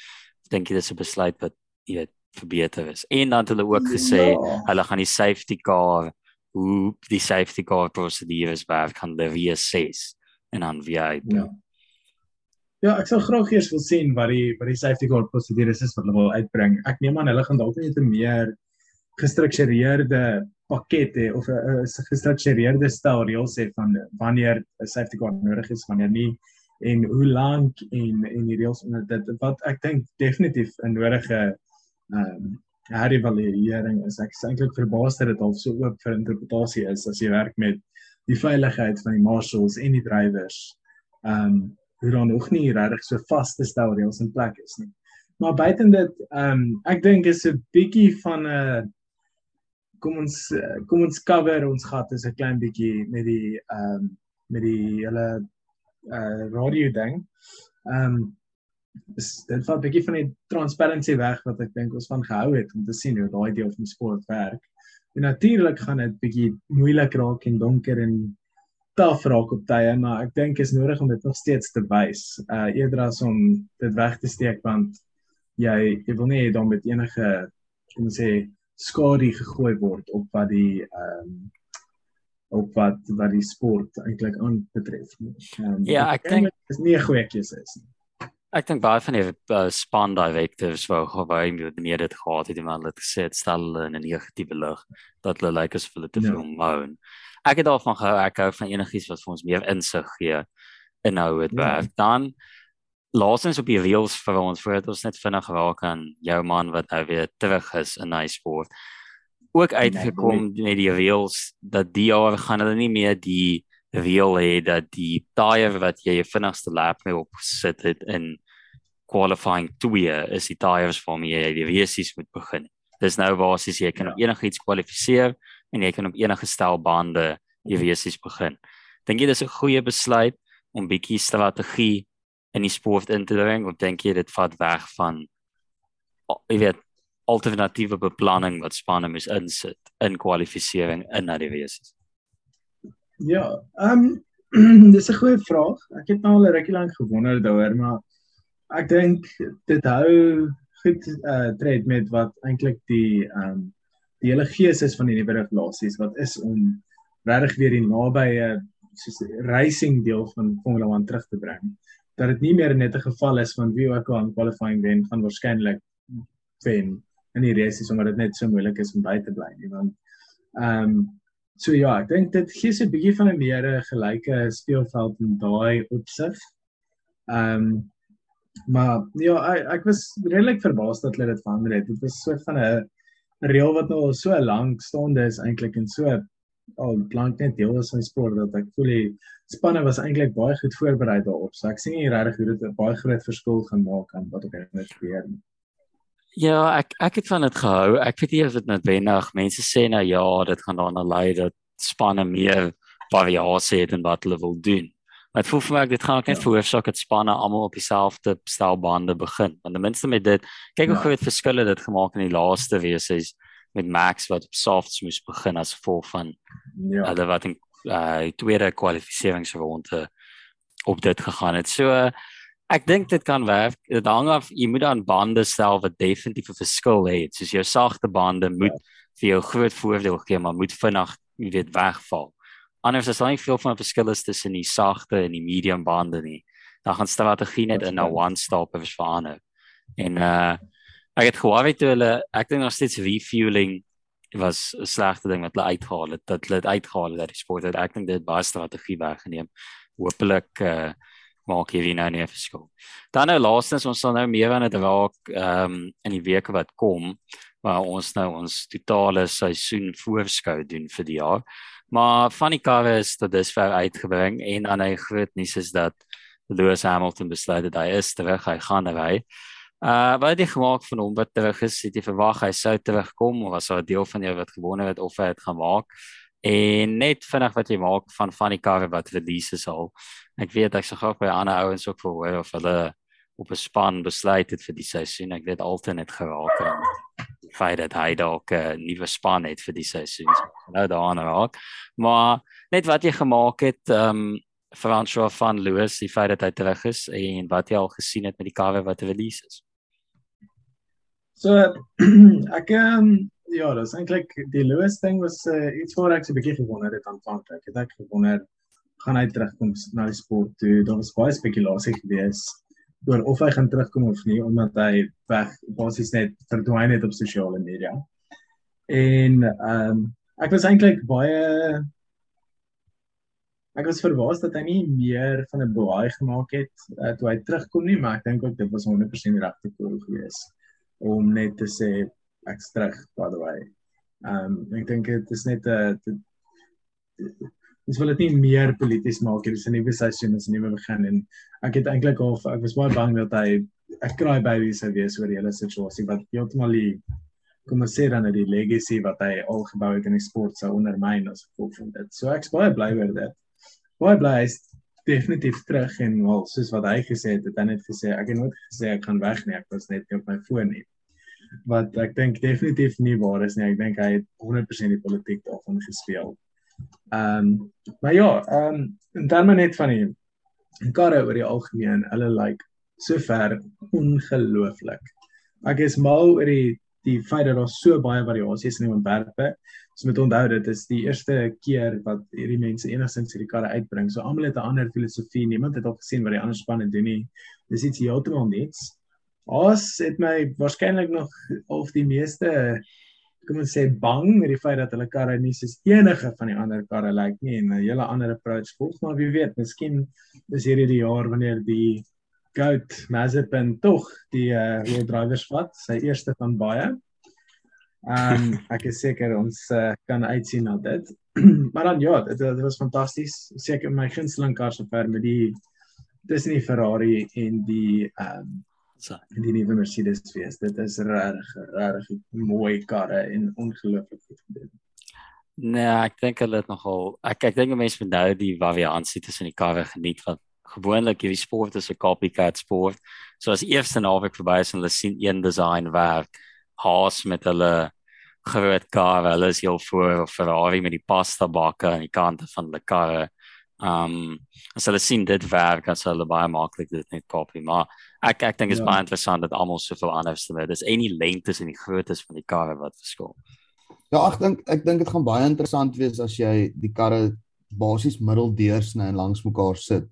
Dink jy dis 'n besluit wat jy weet verbeter is? En dan het hulle ook gesê Ja. hulle gaan die safety car hoe die safety car prosedures werk gaan hulle reassess en dan weer uit. Ja. Ja, ek sou graag eers wil sien wat die wat die safety car prosedures is wat hulle wil uitbring. Ek neem aan hulle gaan dalk net 'n meer gestruktureerde pakket hê of 'n gestruktureerde stel reëls hê van wanneer 'n safety car nodig is, wanneer nie en hoe lank en en die reëls onder dit wat ek dink definitief 'n nodige ehm um, herëvaluering is. Ek is eintlik verbaas dat dit al so oop vir interpretasie is as jy werk met die veiligheid van die marshals en die drywers. Ehm um, hoe dan nog nie regtig so vaste stel reëls in plek is nie. Maar buiten dit, ehm um, ek dink is 'n bietjie van 'n kom ons kom ons cover ons gat is 'n klein bietjie met die ehm um, met die hele uh radio ding. Ehm um, is dit vat 'n bietjie van die transparency weg wat ek dink ons van gehou het om te sien hoe daai deel van sport werk. En natuurlik gaan dit bietjie moeilik raak en donker en taaf raak op tye, maar ek dink is nodig om dit nog steeds te wys. Uh eerder as om dit weg te steek want jy jy wil nie dan met enige kom ons sê skadu gegooi word op wat die ehm um, op wat wat die sport eintlik aanbetref. Um, ja, ek dink dit is nie 'n goeie keuse is nie. Ek dink baie van die uh, span directives wou gewy met meer dit gehad het iemand het gesê dit stel in 'n negatiewe lig dat hulle lyk asof hulle te ja. veel ja. moan. Ek het daarvan gehou ek hou van enigiets wat vir ons meer insig gee in hoe dit ja. werk. Dan laasens op die reels vir ons voordat ons net vinnig raak aan jou man wat nou weer terug is in hy sport ook nee, uitgekom nee, met die reels dat die jaar gaan hulle nie meer die reel hê dat die tyre wat jy jou vinnigste lap mee op sit het in qualifying 2 is die tyres waarmee jy die races moet begin. Dis nou basies jy kan ja. op enigiets kwalifiseer en jy kan op enige stel bande die races begin. Dink jy dis 'n goeie besluit om bietjie strategie in die sport in te bring of dink jy dit vat weg van jy weet alternatiewe beplanning wat spanne moes insit in kwalifisering in na die races? Ja, ehm um, dis 'n goeie vraag. Ek het nou al 'n rukkie lank gewonder daaroor, maar ek dink dit hou goed uh tred met wat eintlik die um, die hele gees is van die nuwe regulasies wat is om regtig weer die nabye soos racing deel van Formula 1 terug te bring. Dat dit nie meer net 'n geval is van wie ook al in qualifying wen gaan waarskynlik wen in die race is omdat dit net so moeilik is om by te bly nie want ehm um, so ja ek dink dit gee se 'n bietjie van 'n meer gelyke speelveld in daai opsig. Ehm um, maar ja ek, ek was redelik verbaas dat hulle dit verander het. Dit was so van 'n reël wat nou al so lank staande is eintlik en so al lank net deel is van die sport dat ek voel die spanne was eintlik baie goed voorberei daarop. So ek sien nie regtig hoe dit 'n baie groot verskil gaan maak aan wat op hierdie gebeur nie. Ja, ek ek het van dit gehou. Ek weet nie of dit noodwendig mense sê nou ja, dit gaan daarna lei dat spanne meer variasie het in wat hulle wil doen. Dit voel vir my ek dit gaan ook net ja. veroorsaak dat spanne almal op dieselfde stelbande begin. Want ten minste met dit, kyk hoe ja. groot verskille dit gemaak in die laaste wees is met Max wat op softs moes begin as gevolg van ja, hulle wat in uh tweede kwalifikasieringsronde op dit gegaan het. So uh, Ek dink dit kan werk. Dit hang af jy moet aan bande self wat definitief 'n verskil het. Soos jou sagte bande moet ja. vir jou groot voordeel gee, maar moet vinnig, jy weet, wegval. Anders is daar nie veel van 'n verskil tussen die sagte en die medium bande nie. Dan gaan strategie net in 'n one of verander. En uh ek het gehoor weet hulle ek dink nog steeds refueling was 'n slegte ding wat hulle uitgehaal het. Dat hulle dit uitgehaal het uit die sport. Ek dink dit baie strategie weggeneem. Hoopelik uh maak hierdie nou nie 'n verskil. Dan nou laastens ons sal nou meer aan dit raak ehm um, in die weke wat kom waar ons nou ons totale seisoen voorskou doen vir die jaar. Maar van die karre is tot dusver uitgebring en dan 'n groot nuus is dat Lewis Hamilton besluit dat hy is terug, hy gaan ry. Uh wat het jy gemaak van hom wat terug is? Het jy verwag hy sou terugkom of was daar 'n deel van jou wat gewonder het of hy dit gaan maak? En net vinnig wat jy maak van van die karre wat releases al. Ek weet ek sou graag by ander ouens ook wil hoor of hulle op 'n span besluit het vir die seisoen. Ek weet altyd net geraak die feit dat hy dalk 'n nuwe span het vir die seisoen. Nou daarna raak. Maar net wat jy gemaak het, ehm um, François van Lewis, die feit dat hy terug is en wat jy al gesien het met die karre wat release is. So ek um, ja, dis eintlik die Lewis ding was uh, iets waar ek so 'n bietjie gewonder het aanvanklik. Het ek gewonder gaan hy terugkom na die sport toe. Daar was baie spekulasie gewees oor of hy gaan terugkom of nie omdat hy weg basies net verdwyn het op sosiale media. En ehm um, ek was eintlik baie ek was verbaas dat hy nie meer van 'n baai gemaak het uh, toe hy terugkom nie, maar ek dink ook dit was 100% regte koel geweest om net te sê ek's terug by the way. Ehm um, ek dink dit is net 'n ons wil dit nie meer polities maak hier dis 'n nuwe seisoen is 'n nuwe begin en ek het eintlik al ek was baie bang dat hy ek kraai baby sou wees oor die hele situasie wat heeltemal die kom ons sê dan dat die legacy wat hy al gebou het in die sport sou ondermyn as gevolg van dit. So ek's baie bly oor dit. Baie bly hy's definitief terug en wel soos wat hy gesê het, het hy net gesê ek het nooit gesê ek gaan weg nie, ek was net op my foon nie. Wat ek dink definitief nie waar is nie. Ek dink hy het 100% die politiek daarvan gespeel. Ehm um, maar ja, ehm um, in terme net van die karre oor die algemeen, hulle lyk like, sover ongelooflik. Ek is mal oor die die feit dat daar so baie variasies in die ontwerpe. So met onthou dit is die eerste keer wat hierdie mense enigstens hierdie karre uitbring. So almal het 'n ander filosofie. Niemand het al gesien wat die ander spanne doen nie. Dis iets heeltemal nuuts. Ons het my waarskynlik nog of die meeste kom ons sê bang met die feit dat hulle karre nie soos enige van die ander karre lyk like nie en 'n hele ander approach volg maar wie weet miskien is hierdie die jaar wanneer die Goat Mazepin tog die uh, wheel drivers vat sy eerste van baie. Ehm um, ek is seker ons uh, kan uitsien na dit. maar dan ja, dit, dit was fantasties. Seker my gunsteling kar sover met die tussen die Ferrari en die ehm um, So. En die nuwe Mercedes wees. Dit is regtig regtig mooi karre en ongelooflik goed gedoen. Nee, ek dink hulle het nogal ek ek dink mense moet nou die variansie tussen die karre geniet wat gewoonlik hierdie sport is 'n copycat sport. So as eerste naweek verby is en hulle sien een design werk, Haas met hulle groot karre, hulle is heel voor Ferrari met die pasta bakke aan die kante van die karre. Um as hulle sien dit werk, as hulle baie maklik dit net kopie, maar ek ek dink dit is ja. baie interessant dat almal soveel anders het. Dis enige lengtes en die groottes van die karre wat verskil. Ja, ek dink ek dink dit gaan baie interessant wees as jy die karre basies middeldeursny en langs mekaar sit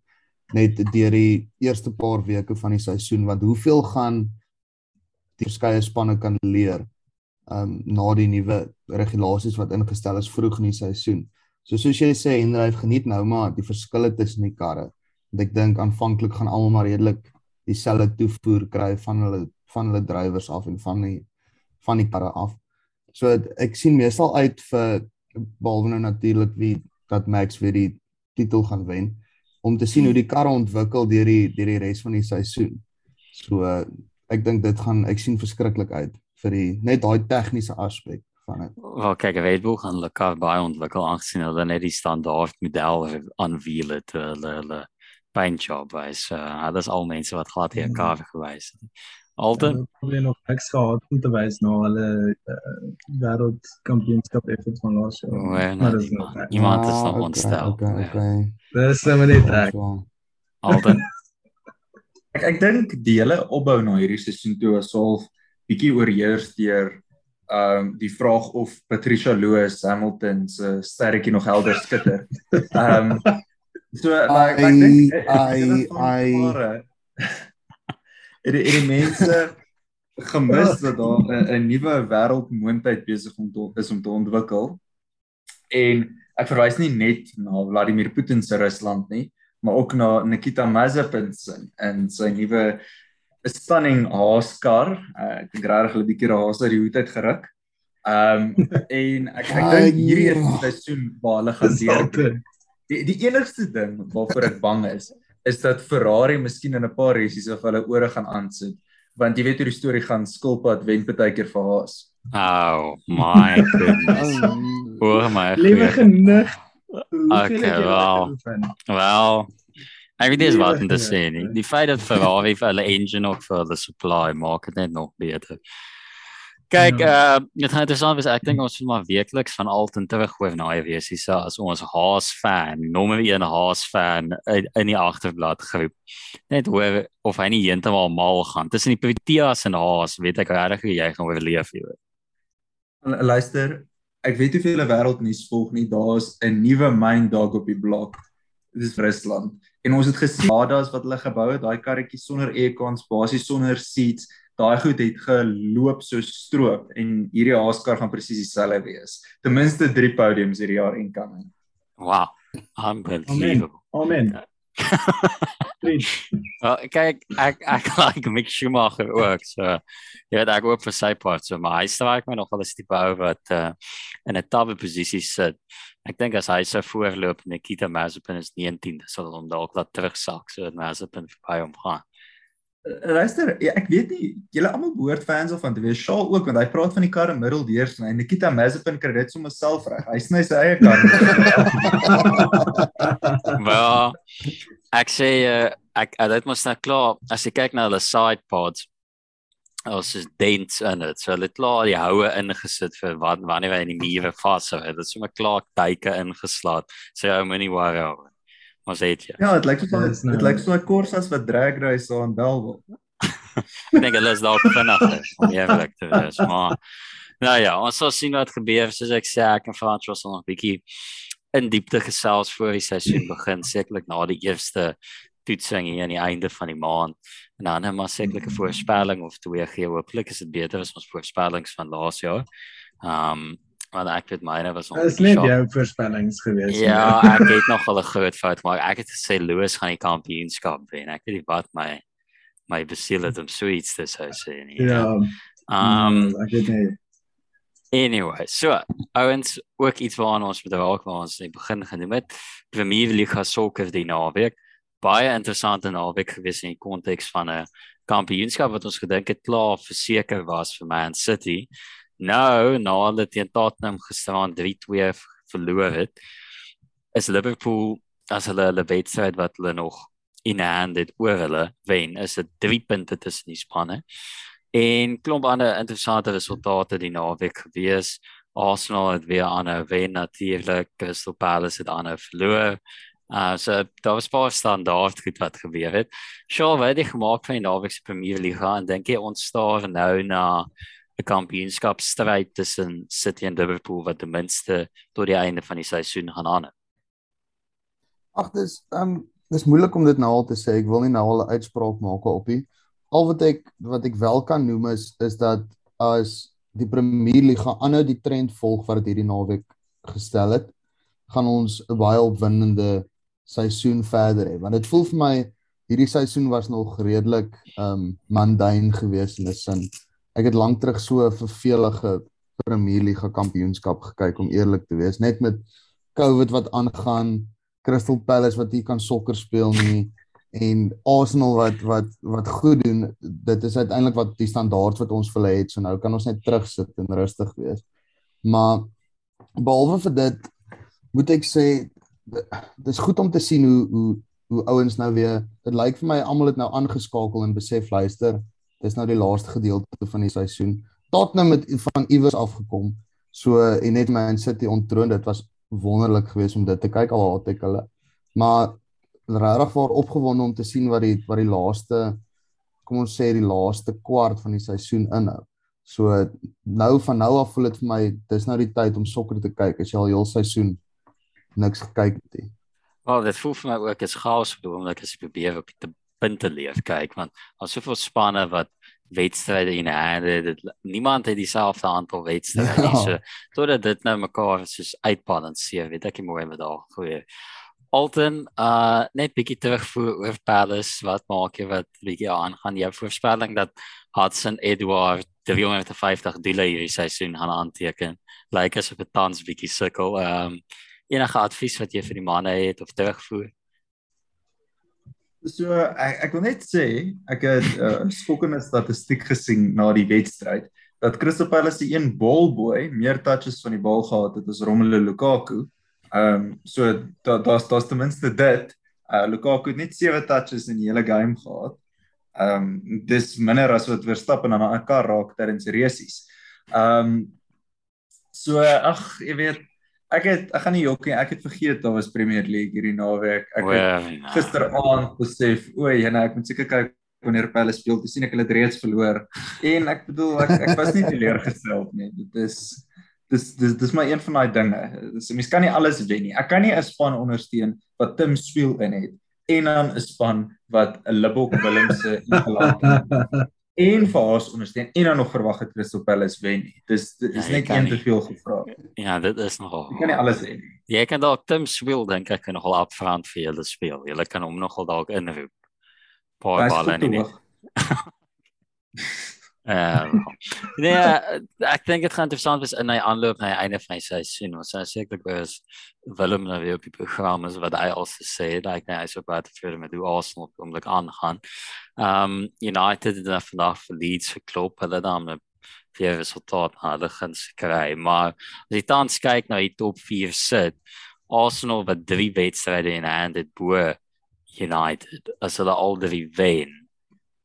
net deur die eerste paar weke van die seisoen want hoeveel gaan die verskeie spanne kan leer um na die nuwe regulasies wat ingestel is vroeg in die seisoen. So soos jy sê Henry geniet nou maar die verskille tussen die karre. Want ek dink aanvanklik gaan almal maar redelik dieselfde toevoer kry van hulle van hulle drywers af en van die van die karre af. So ek sien meestal uit vir behalwe nou natuurlik wie dat Max weer die titel gaan wen om te sien hoe die karre ontwikkel deur die deur die res van die seisoen. So ek dink dit gaan ek sien verskriklik uit vir die net daai tegniese aspek van dit. Wel kyk, Red Bull gaan hulle kar baie ontwikkel aangesien hulle net die standaard model aanwiel het hulle hulle paint job wys. Uh, hulle is al mense wat glad hier kar gewys het. Alden ja, hulle nog niks gehad om te wys na hulle uh, wêreldkampioenskap effens van laas jaar. Oh, nee, maar dis nog iemand is nog ontstel. Okay, okay. Dis net net ek. Alden ek ek dink die hele opbou na hierdie seisoen toe was half bietjie oorheers deur ehm um, die vraag of Patricia Lewis Hamilton se sterretjie nog helder skitter. Ehm um, so maar ek dink ai ai het die mense gemis dat daar 'n nuwe wêreldmoondheid besig om te, is om te ontwikkel. En ek verwys nie net na Vladimir Putin se Rusland nie, maar ook na Nikita Mazepin en sy nuwe 'n stunning haaskar. Uh, ek dink regtig hulle bietjie haas uit die hoed uit geruk. Ehm um, en ek ek dink hierdie is die seisoen waar hulle gaan deur. Die die enigste ding waarvoor ek bang is, is dat Ferrari miskien in 'n paar resies of hulle ore gaan aansit. Want jy weet hoe die storie gaan, skulpad wen baie keer vir Haas. Oh my goodness. Oor my. Liewe genig. Okay, wel. Wel, Ek weet nie wat om te sê nie. Die feit dat Ferrari vir hulle engine ook vir hulle supply maak dit net nog beter. Kyk, uh dit gaan interessant wees. Ek dink ons moet maar weekliks van Alton teruggooi na hy wees hier as ons Haas fan, nommer 1 Haas fan in, in die agterblad groep. Net hoor of hy nie heeltemal mal gaan. Tussen die Proteas en Haas, weet ek regtig hoe jy gaan oorleef hier. Luister, ek weet hoeveel wêreldnuus volg nie. Daar's 'n nuwe myn dalk op die blok. Dit is Rusland En ons het gesien Hadas wat hulle gebou het, daai karretjie sonder aircons, basies sonder seats, daai goed het geloop so stroop en hierdie Haaskar gaan presies dieselfde wees. Ten minste 3 podiums hierdie jaar en kan. Wow. Unbelievable. Amen. Vriend. Well, kyk ek ek like Mick Schumacher ook. So jy weet ek ook vir sy part so maar hy strike my nog wel 'n tipe ou wat uh, in 'n tawe posisie sit. Ek dink as hy so voorloop Nikita Mazepin is 19, sal hom dalk laat terugsak so dat Mazepin verby hom gaan. Luister, ja, ek weet nie julle almal behoort fans of van te wees. Shaw ook want hy praat van die kar in middeldeur sny. Nikita Mazepin kry dit sommer self reg. Hy sny sy eie kar. Wel, ek sê uh, ek uh, dit mos nou klaar as jy kyk na hulle side pods as is dents in dit. So hulle het klaar die houe ingesit vir wat wanneer hy in die mure vashou. Dit is sommer klaar duike ingeslaat. So ou moenie worry oor. Maar sê dit. ja, dit lyk so nou- dit lyk so 'n Corsas wat drag race aan Belwel. Ek dink hulle is dalk vinniger om eerlik te wees, maar nou ja, ons sal sien wat gebeur. Soos ek sê, ek en Frans was nog 'n bietjie in diepte gesels voor die seisoen begin, sekerlik na die eerste toetsing hier aan die einde van die maand. En dan ons 'n voorspelling of twee gee. Hooplik is dit beter as ons voorspellings van laas jaar. Um want ek weet myne was nog Dit is bietjie net jou voorspellings gewees. Ja, ek het nog al 'n groot fout gemaak. Ek het gesê Lewis gaan die kampioenskap wen. Ek weet nie wat my my besiel het om so iets te sou sê nie. Ja. Um ek weet nie. anyway, so ouens ook iets waaraan ons moet raak waar ons in die begin genoem het. Premier Liga sokker die naweek. Baie interessante naweek gewees in die konteks van 'n kampioenskap wat ons gedink het klaar verseker was vir Man City. Nou, na hulle teen Tottenham gisteraan 3-2 verloor het, is Liverpool as hulle hulle wedstryd wat hulle nog in hand het oor hulle wen, is dit 3 punte tussen die spanne. En klomp ander interessante resultate die naweek gewees. Arsenal het weer aanhou wen natuurlik, Crystal Palace het aanhou verloor. Uh so daar was baie standaard goed wat gebeur het. Shaw wat het gemaak van die naweek se Premier Liga en dink jy ons staar nou na 'n kampioenskapstryd tussen City en Liverpool wat ten minste tot die einde van die seisoen gaan aan. Ag dis um, dis moeilik om dit nou al te sê. Ek wil nie nou al 'n uitspraak maak op nie. Al wat ek wat ek wel kan noem is is dat as die Premier Liga aanhou die trend volg wat dit hierdie naweek gestel het, gaan ons 'n baie opwindende seisoen verder hê. Want dit voel vir my hierdie seisoen was nog redelik um, mundane geweest in 'n sin. Ek het lank terug so 'n vervelige Premier Liga kampioenskap gekyk om eerlik te wees, net met COVID wat aangaan, Crystal Palace wat nie kan sokker speel nie en Arsenal wat wat wat goed doen. Dit is uiteindelik wat die standaard wat ons vir hulle het. So nou kan ons net terugsit en rustig wees. Maar behalwe vir dit moet ek sê dis goed om te sien hoe hoe hoe ouens nou weer dit lyk vir my almal het nou aangeskakel en besef luister dis nou die laaste gedeelte van die seisoen. Tottenham het van iewers afgekom. So en net Man City ontroon dit was wonderlik geweest om dit te kyk al haat ek hulle maar regtig waar opgewonde om te sien wat die wat die laaste kom ons sê die laaste kwart van die seisoen inhou. So nou van nou af voel dit vir my dis nou die tyd om sokker te kyk as jy al heel seisoen niks gekyk het nie. Wel, dit voel vir my ook as chaos bedoel omdat ek as ek probeer op die punte leef kyk want daar's soveel spanne wat wedstryde in hande dit niemand het dieselfde aantal wedstryde Ja. so totdat dit nou mekaar soos uitbalanseer weet ek nie mooi met daar goeie Alton uh net bietjie terugvoer oor Palace wat maak jy wat bietjie aangaan? Jou voorspelling dat Hudson Edward 350 doele hierdie seisoen gaan aanteken. Lyk asof dit tans bietjie sukkel. Um enige advies wat jy vir die manne het of terugvoer So ek ek wil net sê ek het 'n uh, skokkende statistiek gesien na die wedstryd dat Crystal Palace die een ballboy meer touches van die bal gehad het as Romelu Lukaku. Ehm um, so da daar's daar's ten minste dit. Uh Lukaku het net 7 touches in die hele game gehad. Ehm um, dis minder as wat Verstappen aan 'n kar raak tydens resies. Ehm um, so ag jy weet ek het ek gaan nie jokkie ek het vergeet daar was Premier League hierdie naweek. Ek het Well, nou. gisteraand besef, o, jene, ek moet seker kyk wanneer Palace speel. Te sien ek hulle het reeds verloor. En ek bedoel ek ek was nie teleurgestel nie. Dit is dis dis dis maar een van daai dinge. Dis mens kan nie alles wen nie. Ek kan nie 'n span ondersteun wat Tim Spiel in het en dan 'n span wat 'n Libbok Willemse ingelaat het en vir haar ondersteun en dan nog verwag het Crystal Palace wen nie. Dis dit is Ja, net een te veel gevra. Ja, dit is nogal. Jy kan nie alles hê nie. Jy kan dalk Tim Swill dink ek kan nogal upfront vir julle speel. Julle kan hom nogal dalk inroep. Paar balle in die Ehm nee, eh, ek dink dit gaan interessant wees in hy aanloop na die einde van die seisoen. Ons sal sekerlik wees Willem nou weer op die program is wat hy al gesê het. Like hy is op baie tevrede met hoe Arsenal op oomblik aangaan. Ehm United het dan vandag vir Leeds geklop. Hulle het dan 'n vier resultaat na hulle guns gekry, maar as jy tans kyk na die top 4 sit, Arsenal wat drie wedstryde in hand het bo United. As hulle al drie wen,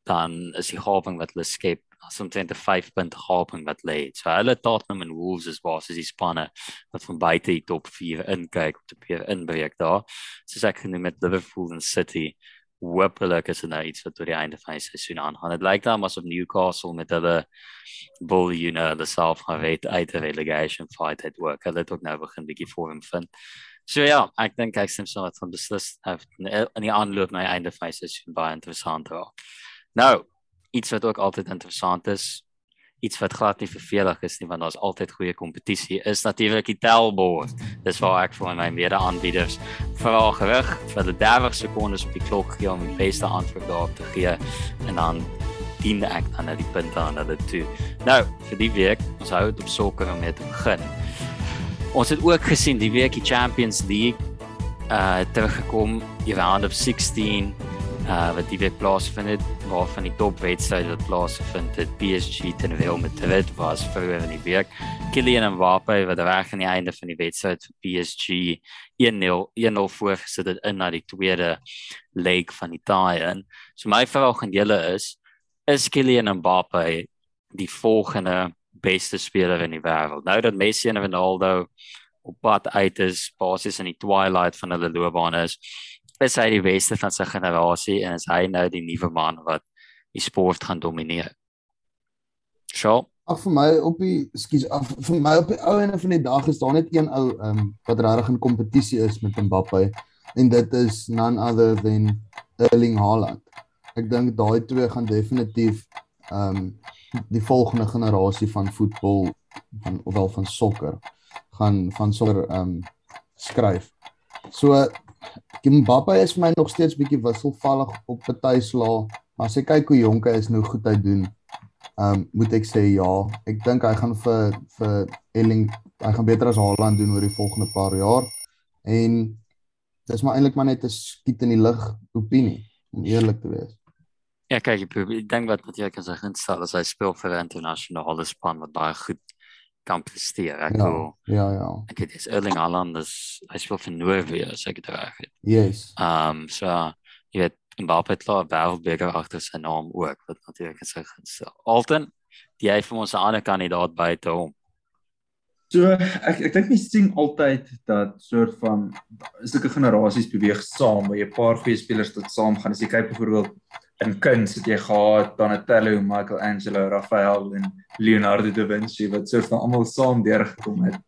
dan is die gaping wat hulle skep omtrent 'n 5 punt gaping wat lê. het. So hulle Tottenham en Wolves is basies die spanne wat van buite die top 4 inkyk op te probeer inbreek daar. Soos ek genoem met Liverpool en City hoopelik is nou iets wat tot die einde van die seisoen aangaan. Dit lyk dan asof Newcastle met hulle bull you know the self gaan weet uit 'n relegation fight het ook. Hulle het ook nou begin bietjie vorm vind. So ja, ek dink ek stem saam met van beslis het in die aanloop na die einde van die seisoen baie interessant raak. Nou, iets wat ook altyd interessant is, iets wat glad nie vervelig is nie want daar's altyd goeie kompetisie is natuurlik die tellbord. Dis waar ek vir my mede-aanbieders vra gerig vir die 30 sekondes op die klok gee om die beste antwoord daarop te gee en dan dien ek dan nou die punte aan hulle toe. Nou, vir die week, ons hou dit op sokker om mee te begin. Ons het ook gesien die week die Champions League uh teruggekom, die round of 16 uh wat die week plaasvind het waarvan die topwedstryd wat plaasvind het PSG teen Real Madrid was vroeër in die week. Kylian Mbappé wat reg aan die einde van die wedstryd vir PSG 1-0 1-0 voorgesit het in na die tweede leg van die tie-in. So my vraag aan julle is is Kylian Mbappé die volgende beste speler in die wêreld? Nou dat Messi en Ronaldo op pad uit is, basies in die twilight van hulle loopbaan is, is hy die beste van sy generasie en is hy nou die nuwe man wat die sport gaan domineer. So, Ag vir my op die skus af vir my op die ou ende van die dag is daar net een ou ehm um, wat regtig in kompetisie is met Mbappé en dit is none other than Erling Haaland. Ek dink daai twee gaan definitief ehm um, die volgende generasie van voetbal van ofwel van sokker gaan van sokker ehm um, skryf. So Mbappé is vir my nog steeds bietjie wisselvallig op party slaa, maar as jy kyk hoe jonk hy is nou goed hy doen. Ehm um, moet ek sê ja, ek dink hy gaan vir vir Elling hy gaan beter as Haaland doen oor die volgende paar jaar. En dis maar eintlik maar net 'n skiet in die lug opinie om eerlik te wees. ja kyk, ek ek dink wat natuurlik as hy instel as hy speel vir 'n internasionale span wat baie goed kan presteer. Ek Ja. wil Ja, ja. ek het dis Erling Haaland is hy speel vir Noorwe as ek dit reg het. Yes. Ehm um, so jy weet Mbappé het klaar wêreldbeker agter sy naam ook wat natuurlik is sy gestel. Alton, jy vir ons 'n ander kandidaat buite hom. So ek ek dink mense sien altyd dat soort van sulke generasies beweeg saam, waar jy 'n paar goeie spelers tot saam gaan. As jy kyk byvoorbeeld in kuns het jy gehad Donatello, Michelangelo, Raphael en Leonardo da Vinci wat soort van almal saam deurgekom het.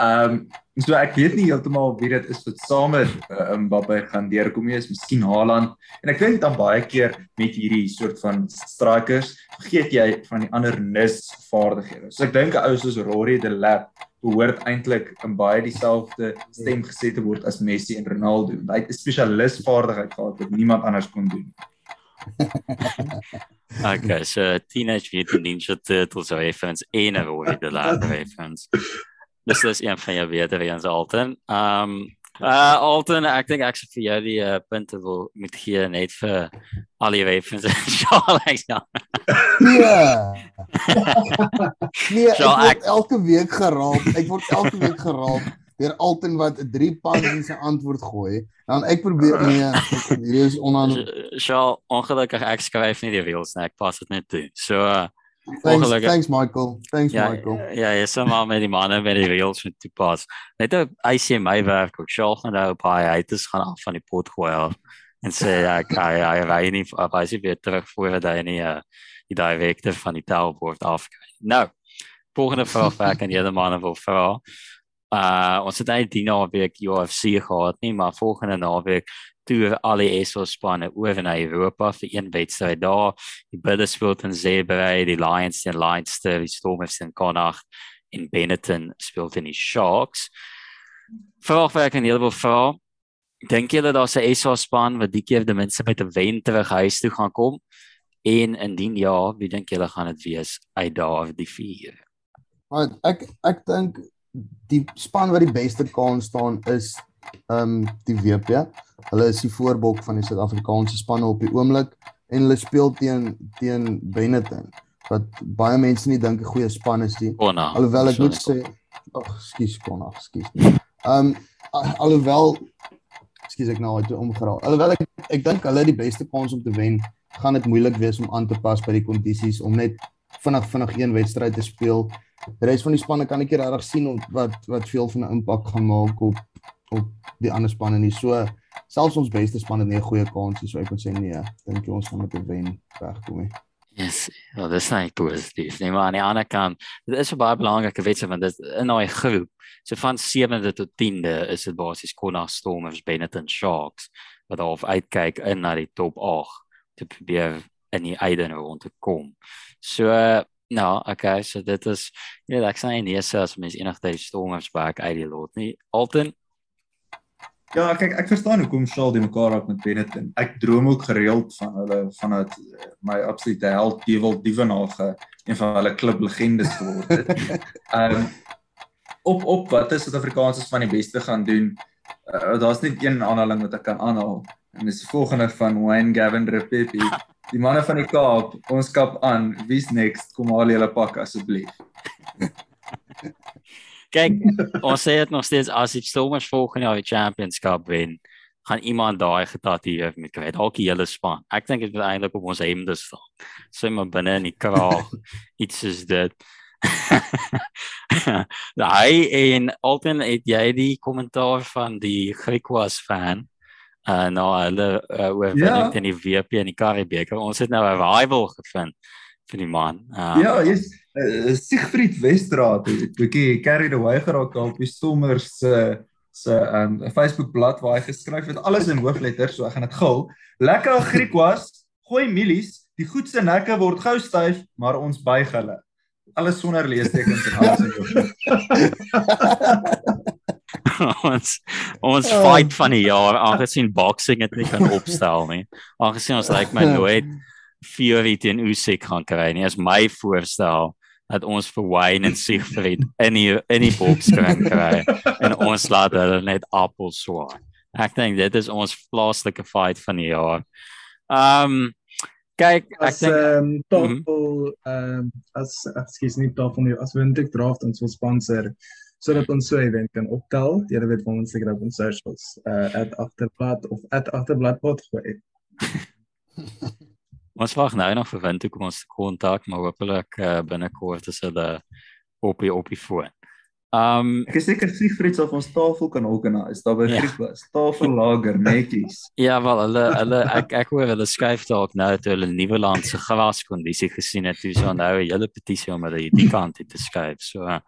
Ehm um, so ek weet nie heeltemal wie dit is wat saam met uh, Mbappé gaan deurkom nie, is miskien Haaland. En ek dink dan baie keer met hierdie soort van strikers vergeet jy van die ander nis vaardighede. So ek dink 'n ou soos Rory de Lap behoort eintlik in baie dieselfde stem geset te word as Messi en Ronaldo. Hy het 'n spesialis vaardigheid gehad wat niemand anders kon doen. Okay, so Teenage Mutant Ninja Turtles reference en 'n Roy the Lab reference. Dis is een van jou beter eens Alton. Ehm um, uh Alton, ek dink ek sal vir jou die uh, punte wil moet gee net vir al die references. Charles. Ja. Nee. ek So, word ek- elke week geraap. Ek word elke week geraap deur Alton wat 'n 3 pas in sy antwoord gooi. Dan ek probeer nee, ek- hierdie is onan Charles, ongelukkig ek skryf nie die reels nie. Ek pas dit net toe. So uh, Thanks, ongelukkig- thanks Michael. Thanks ja, Michael. ja, jy sê maar met die manne met die reels moet toepas. Net op hy sê my werk ook. Charles gaan nou op hy uit is gaan af van die pot gooi af en sê ja, ek hy hy ry nie af hy weer terug voor dat hy nie uh, die director van die taalbord afkry. Nou, volgende vraag wat ek aan julle manne wil vra. Uh ons het net die naweek UFC gehad nie, maar volgende naweek toer al die SA spanne oor na Europa vir een wedstryd daar. Die Bulls speel in Zeebrugge, die Lions teen Leinster, die Stormers teen Connacht en Benetton speel teen die Sharks. Vraag vir ek 'n heleboel vrae. Dink julle daar's 'n SA span wat die keer ten minste met 'n wen terug huis toe gaan kom? En indien ja, wie dink julle gaan dit wees uit daar die vier? Maar ek ek dink die span wat die beste kans staan is ehm um, die WP. Hulle is die voorbok van die Suid-Afrikaanse spanne op die oomblik en hulle speel teen teen Benetton wat baie mense nie dink 'n goeie span is nie. Oh, nou, Alhoewel ek moet sê, ag, skus kon af, skus. Ehm um, alhoewel skus ek nou uit omgeraal. Alhoewel ek ek dink hulle het die beste kans om te wen, gaan dit moeilik wees om aan te pas by die kondisies om net vinnig vinnig een wedstryd te speel. Die res van die spanne kan ek regtig sien wat wat veel van 'n impak gaan maak op op die ander spanne nie. So selfs ons beste span het nie 'n goeie kans nie, so ek kan sê nee, dink jy ons gaan met 'n wen wegkom nie. Yes, ja, dis net positief. Nee, maar aan die ander kant, dit is 'n baie belangrike wedstryd want dit in daai groep, so van 7de tot 10de is dit basies Connacht Stormers, Benetton Sharks wat half uitkyk in na die top 8 te probeer in die einde rond te kom. So nou, okay, so dit is ja, ek sê nie eens as mens enigtyd Stormers back uit die lot nie. Alton Ja, kyk, ek verstaan hoekom Shaal die mekaar raak met Benetton. Ek droom ook gereeld van hulle van dat my absolute held Dewald Dievenage een van hulle klub legendes geword het. Ehm um, op op wat is Suid-Afrikaanse span die beste gaan doen? Uh, Daar's net een aanhaling wat ek kan aanhaal. En dis die volgende van Wayne Gavin Repepi. Die manne van die Kaap, ons kap aan. Wie's next? Kom haal julle pak asseblief. Kyk, ons sê dit nog steeds as die Stormers volgende jaar die Championship wen, gaan iemand daai getatoeëer met kry. Dalk die hele span. Ek dink dit moet eintlik op ons hemde staan. Sê maar binne in die kraag. Iets is dit. Daai en Alton het jy die kommentaar van die Griekwas fan uh nou hulle uh, oor Ja. in die WP en die Karibeker. Ons het nou 'n rival gevind vir die man. Uh, Ja, jy's uh, Siegfried Westraat het 'n bietjie carried away geraak daar op die Stormers se se um Facebook bladsy waar hy geskryf het alles in hoofletters, so ek gaan dit gou. Lekker Griek was, gooi mielies, die goed se nekke word gou styf, maar ons buig hulle. Alles sonder leestekens en alles in hoofletters. ons ons Oh. fight van die jaar aangesien boxing dit nie kan opstel nie. Aangesien ons lyk my nooit Fury teen Usyk gaan kry nie. Is my voorstel dat ons vir Wayne en Siegfried in die in die boks kan kry en ons laat hulle net appels swaai. Ek dink dit is ons plaaslike fight van die jaar. Um kyk, ek as dink ehm um, tafel ehm um, as ekskuus nie tafel nie as Windhoek Draft ons wil sponsor sodat ons so 'n event kan optel. Jy weet van ons seker op ons socials uh @agterblad of @agterblad gooi. ons wag nou nog vir Windhoek om ons te kontak, maar hopelik uh, binnekort is hulle op die op die foon. Um Ek is seker Siegfried sal ons tafel kan organise daar by Ja. Griek was. Tafellager netjies. Ja, wel hulle hulle ek ek hoor hulle skryf dalk nou toe hulle Nieuweland se graskondisie gesien het, toe so nou 'n hele petisie om hulle hierdie kant uit te skryf. So uh,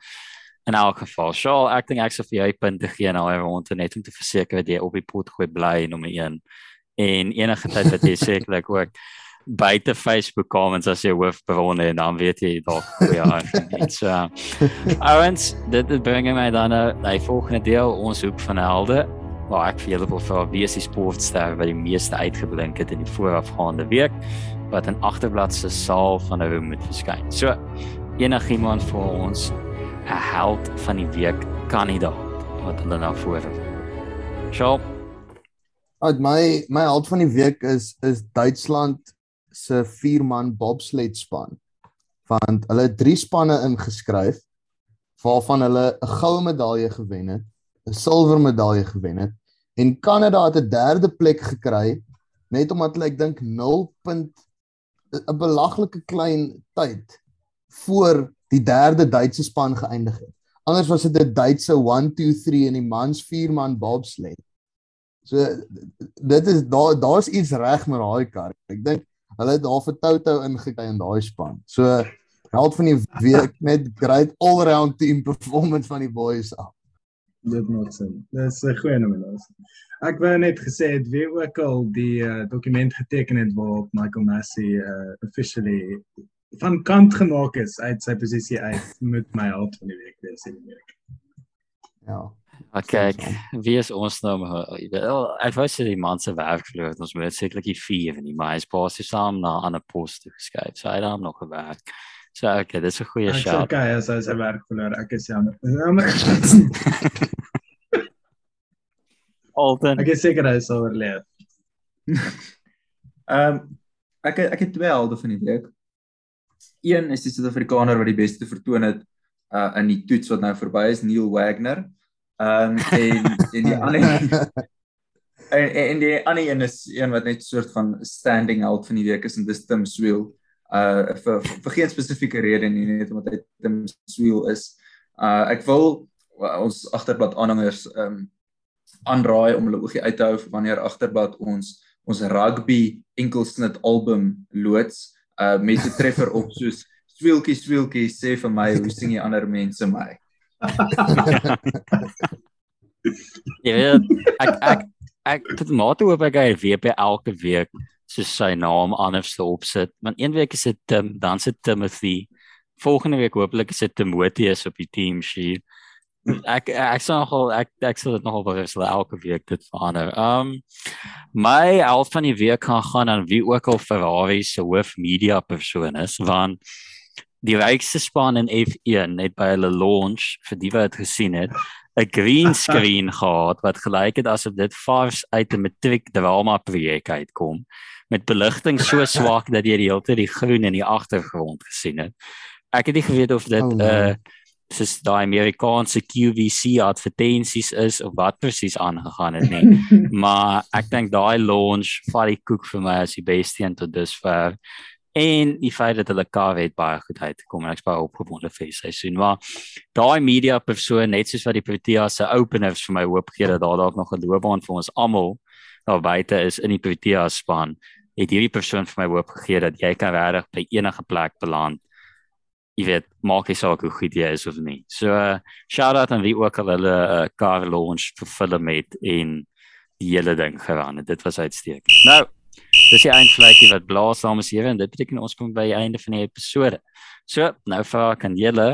in elk geval, Shaal, ek dink ek sou vir jou punte gee nou rond net om te verseker dat jy op die pot gooi bly nommer 1. En enige tyd wat jy sekerlik ook buite Facebook comments as jy hoofbron en dan weet jy dalk jy aan. So dit dit bring my dan nou na die volgende deel ons hoek van helde waar ek vir julle wil vra wie is die sportster wat die meeste uitgeblink het in die voorafgaande week wat in agterblad se saal van 'n room moet verskyn. So enigiemand vir ons 'n held van die week kandidaat wat hulle nou voor. Sjoe, Uit my my held van die week is is Duitsland se vierman bobsled span. Want hulle het drie spanne ingeskryf waarvan hulle 'n goue medalje gewen het, 'n silwer medalje gewen het en Kanada het 'n derde plek gekry net omdat hulle ek dink 0. 'n belaglike klein tyd voor die derde Duitse span geëindig het. Anders was dit 'n Duitse 1 2 3 in die mans vierman bobsled. So dit is daar daar's iets reg met daai kar. Ek dink hulle het daar vir Toto ingekry in daai span. So held van die week net great all-round team performance van die boys af. dit maak sin. Dis 'n goeie nominasie. Ek wou net gesê het wie ook al die uh, dokument geteken het waarop Michael Massey uh, officially van kant gemaak is uit sy posisie uit met my held van die week wees in Amerika. Ja. Maar kyk, wie is ons nou? maar- Ek wou sê die man se werk verloor, ons moet sekerlik die vier nie, maar hy's basies saam na 'n ander pos toe geskuif. So hy het daar nog gewerk. So okay, dis 'n goeie Ek shout. okay as hy sy werk verloor. Ek is jammer. Alton. Ek is seker hy sal oorleef. Ehm ek het- ek het twee helde van die week. Een is die Suid-Afrikaner wat die beste vertoon het uh in die toets wat nou verby is, Neil Wagner. Ehm en en die ander en, en die ander een is een wat net soort van standing held van die week is en dis Tim Swiel. Uh vir, vir, vir geen spesifieke rede nie, net omdat hy Tim Swiel is. Uh ek wil uh, ons agterblad aanhangers ehm um, aanraai om hulle oogie uit te hou wanneer agterblad ons ons rugby enkelsnit album loods uh met 'n treffer op soos swieltjie swieltjie sê vir my hoe sing die ander mense my. Jy weet, ek ek ek tot mate hoop ek hy by elke week so sy naam anders te opsit. Want een week is dit Tim, dan se Timothy. Volgende week hopelik is dit Timotheus op die team sheet. Ek ek sal nogal ek ek sal dit nogal bewus hulle elke week dit verander. Um my helft van die week gaan gaan aan wie ook al Ferrari se hoof media persoon is want die rykste span in F1 het by hulle launch vir die wat dit gesien het 'n green screen gehad wat gelyk het asof dit vars uit 'n matriek drama projek uitkom met beligting so swak dat jy die hele tyd die groen in die agtergrond gesien het. Ek het nie geweet of dit 'n Oh, uh, soos daai Amerikaanse QVC advertensies is of wat presies aangegaan het nie. maar ek dink daai launch vat die koek vir my as die beste een tot dusver. En die feit dat hulle kar het baie goed uitgekom en ek's baie opgewonde vir die seisoen. Maar daai media persoon net soos wat die Proteas se openers vir my hoop gee dat daar dalk nog 'n loopbaan vir ons almal daar buite is in die Proteas span. Het hierdie persoon vir my hoop gegee dat jy kan regtig by enige plek beland. Jy weet, maak nie saak hoe goed jy is of nie. So uh, shout out aan wie ook al hulle uh, car launch vir film het en die hele ding geraan het. Dit was uitstekend. Nou, dis die eindvlekkie wat blaas dames en here en dit beteken ons kom by die einde van die episode. So, nou vra ek aan julle,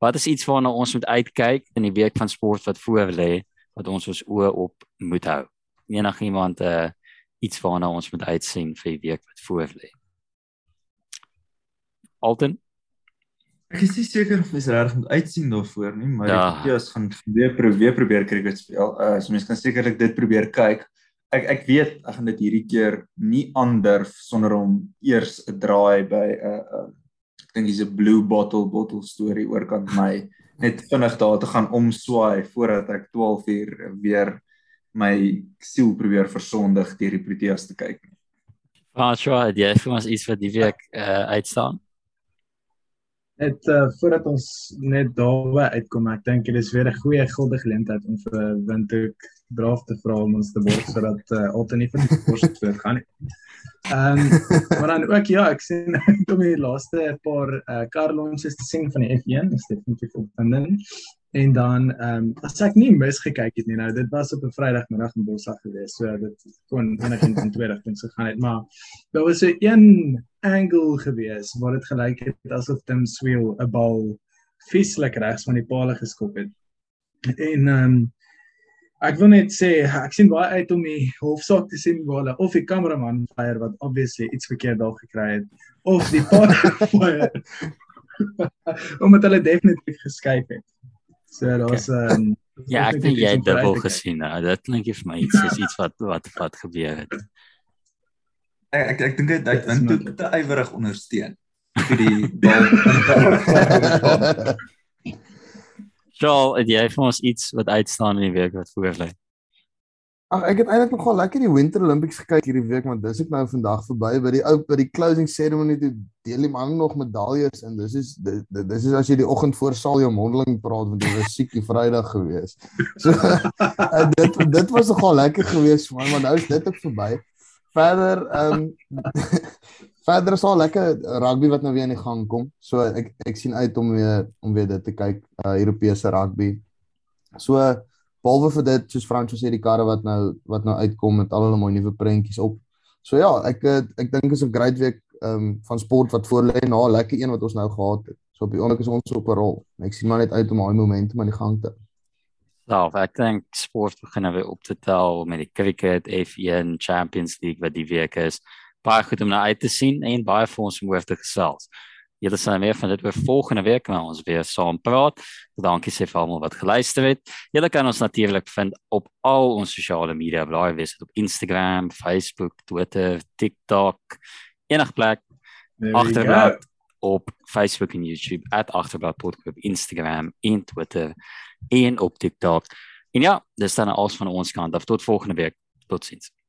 wat is iets waarna ons moet uitkyk in die week van sport wat voor lê wat ons ons oë op moet hou? Enigiemand uh iets waarna ons moet uitsien vir die week wat voor lê? Alton? Ek is nie seker of mens regtig moet uitsien daarvoor nie, maar Ja. ja. die Proteas gaan weer probeer probeer cricket speel. Uh so mense kan sekerlik dit probeer kyk. Ek ek weet ek gaan dit hierdie keer nie aandurf sonder om eers 'n draai by 'n uh, uh, ek dink dis 'n blue bottle bottle storie oorkant my net vinnig daar te gaan omswaai voordat ek 12 uur weer my siel probeer versondig deur die Proteas te kyk. François, het jy vir ons iets wat die week uh uitstaan? Net uh, voordat ons net daarby uitkom, ek dink dit is weer 'n goeie gulde geleentheid om vir Windhoek draaf te vra om ons te borg sodat uh, altyd nie van die kos voortgaan nie. Ehm um, maar dan ook ja, ek sien om die laaste paar uh, car launches te sien van die F1, is definitief opwindend. En dan ehm um, as ek nie misgekyk het nie, nou dit was op 'n Vrydagmiddag in Bossa gewees, so dit kon enigiets in twee rigtings gegaan het, maar daar was so een angle gewees waar dit gelyk het asof Tim Swiel 'n bal vieslik regs van die paal geskop het. En ehm um, ek wil net sê ek sien baie uit om die hofsaak te sien waar hulle of die kameraman fire wat obviously iets verkeerd daar gekry het of die paal fire. Omdat hulle definitief geskuif het. So daar's ehm Ja, ek dink jy het dubbel gesien. Nou. Dit klink vir my iets is iets wat wat wat gebeur het. Ek ek, ek dink dit Dit het Windhoek moontlik. te ywerig ondersteun vir die bal. Joel, het jy vir ons iets wat uitstaan in die week wat voor lê? Ag ek het eintlik nogal lekker die Winter Olympics gekyk hierdie week want dis ek nou vandag verby by die ou by die closing ceremony toe deel die man nog medaljes en dis is dis, dis is as jy die oggend voor saal jou mondeling praat want jy was siek die Vrydag gewees. So uh, dit dit was nogal lekker geweest man maar nou is dit ook verby. Verder ehm um, verder is al lekker rugby wat nou weer aan die gang kom. So ek ek sien uit om weer om weer dit te kyk uh, Europese rugby. So behalwe vir dit soos Franco sê die karre wat nou wat nou uitkom met al hulle mooi nuwe prentjies op. So ja, ek eh, ek dink is 'n great week ehm um, van sport wat voor lê na 'n lekker een wat ons nou gehad het. So op die oomblik is ons op 'n rol. Ek sien maar net uit om daai momentum aan die gang te. Ja, ek dink sport begin nou weer op te tel met die cricket, F1, Champions League wat die week is. Baie goed om na uit te sien en baie vir ons om oor te gesels. Julle sal meer van dit weer volgende week met ons weer saam praat. Dankie sê vir almal wat geluister het. Julle kan ons natuurlik vind op al ons sosiale media blaai, wees dit op Instagram, Facebook, Twitter, TikTok, enige plek. Agterblad op Facebook en YouTube @agterblad podcast, Instagram en Twitter en op TikTok. En ja, dis dan alles van ons kant af tot volgende week. Totsiens.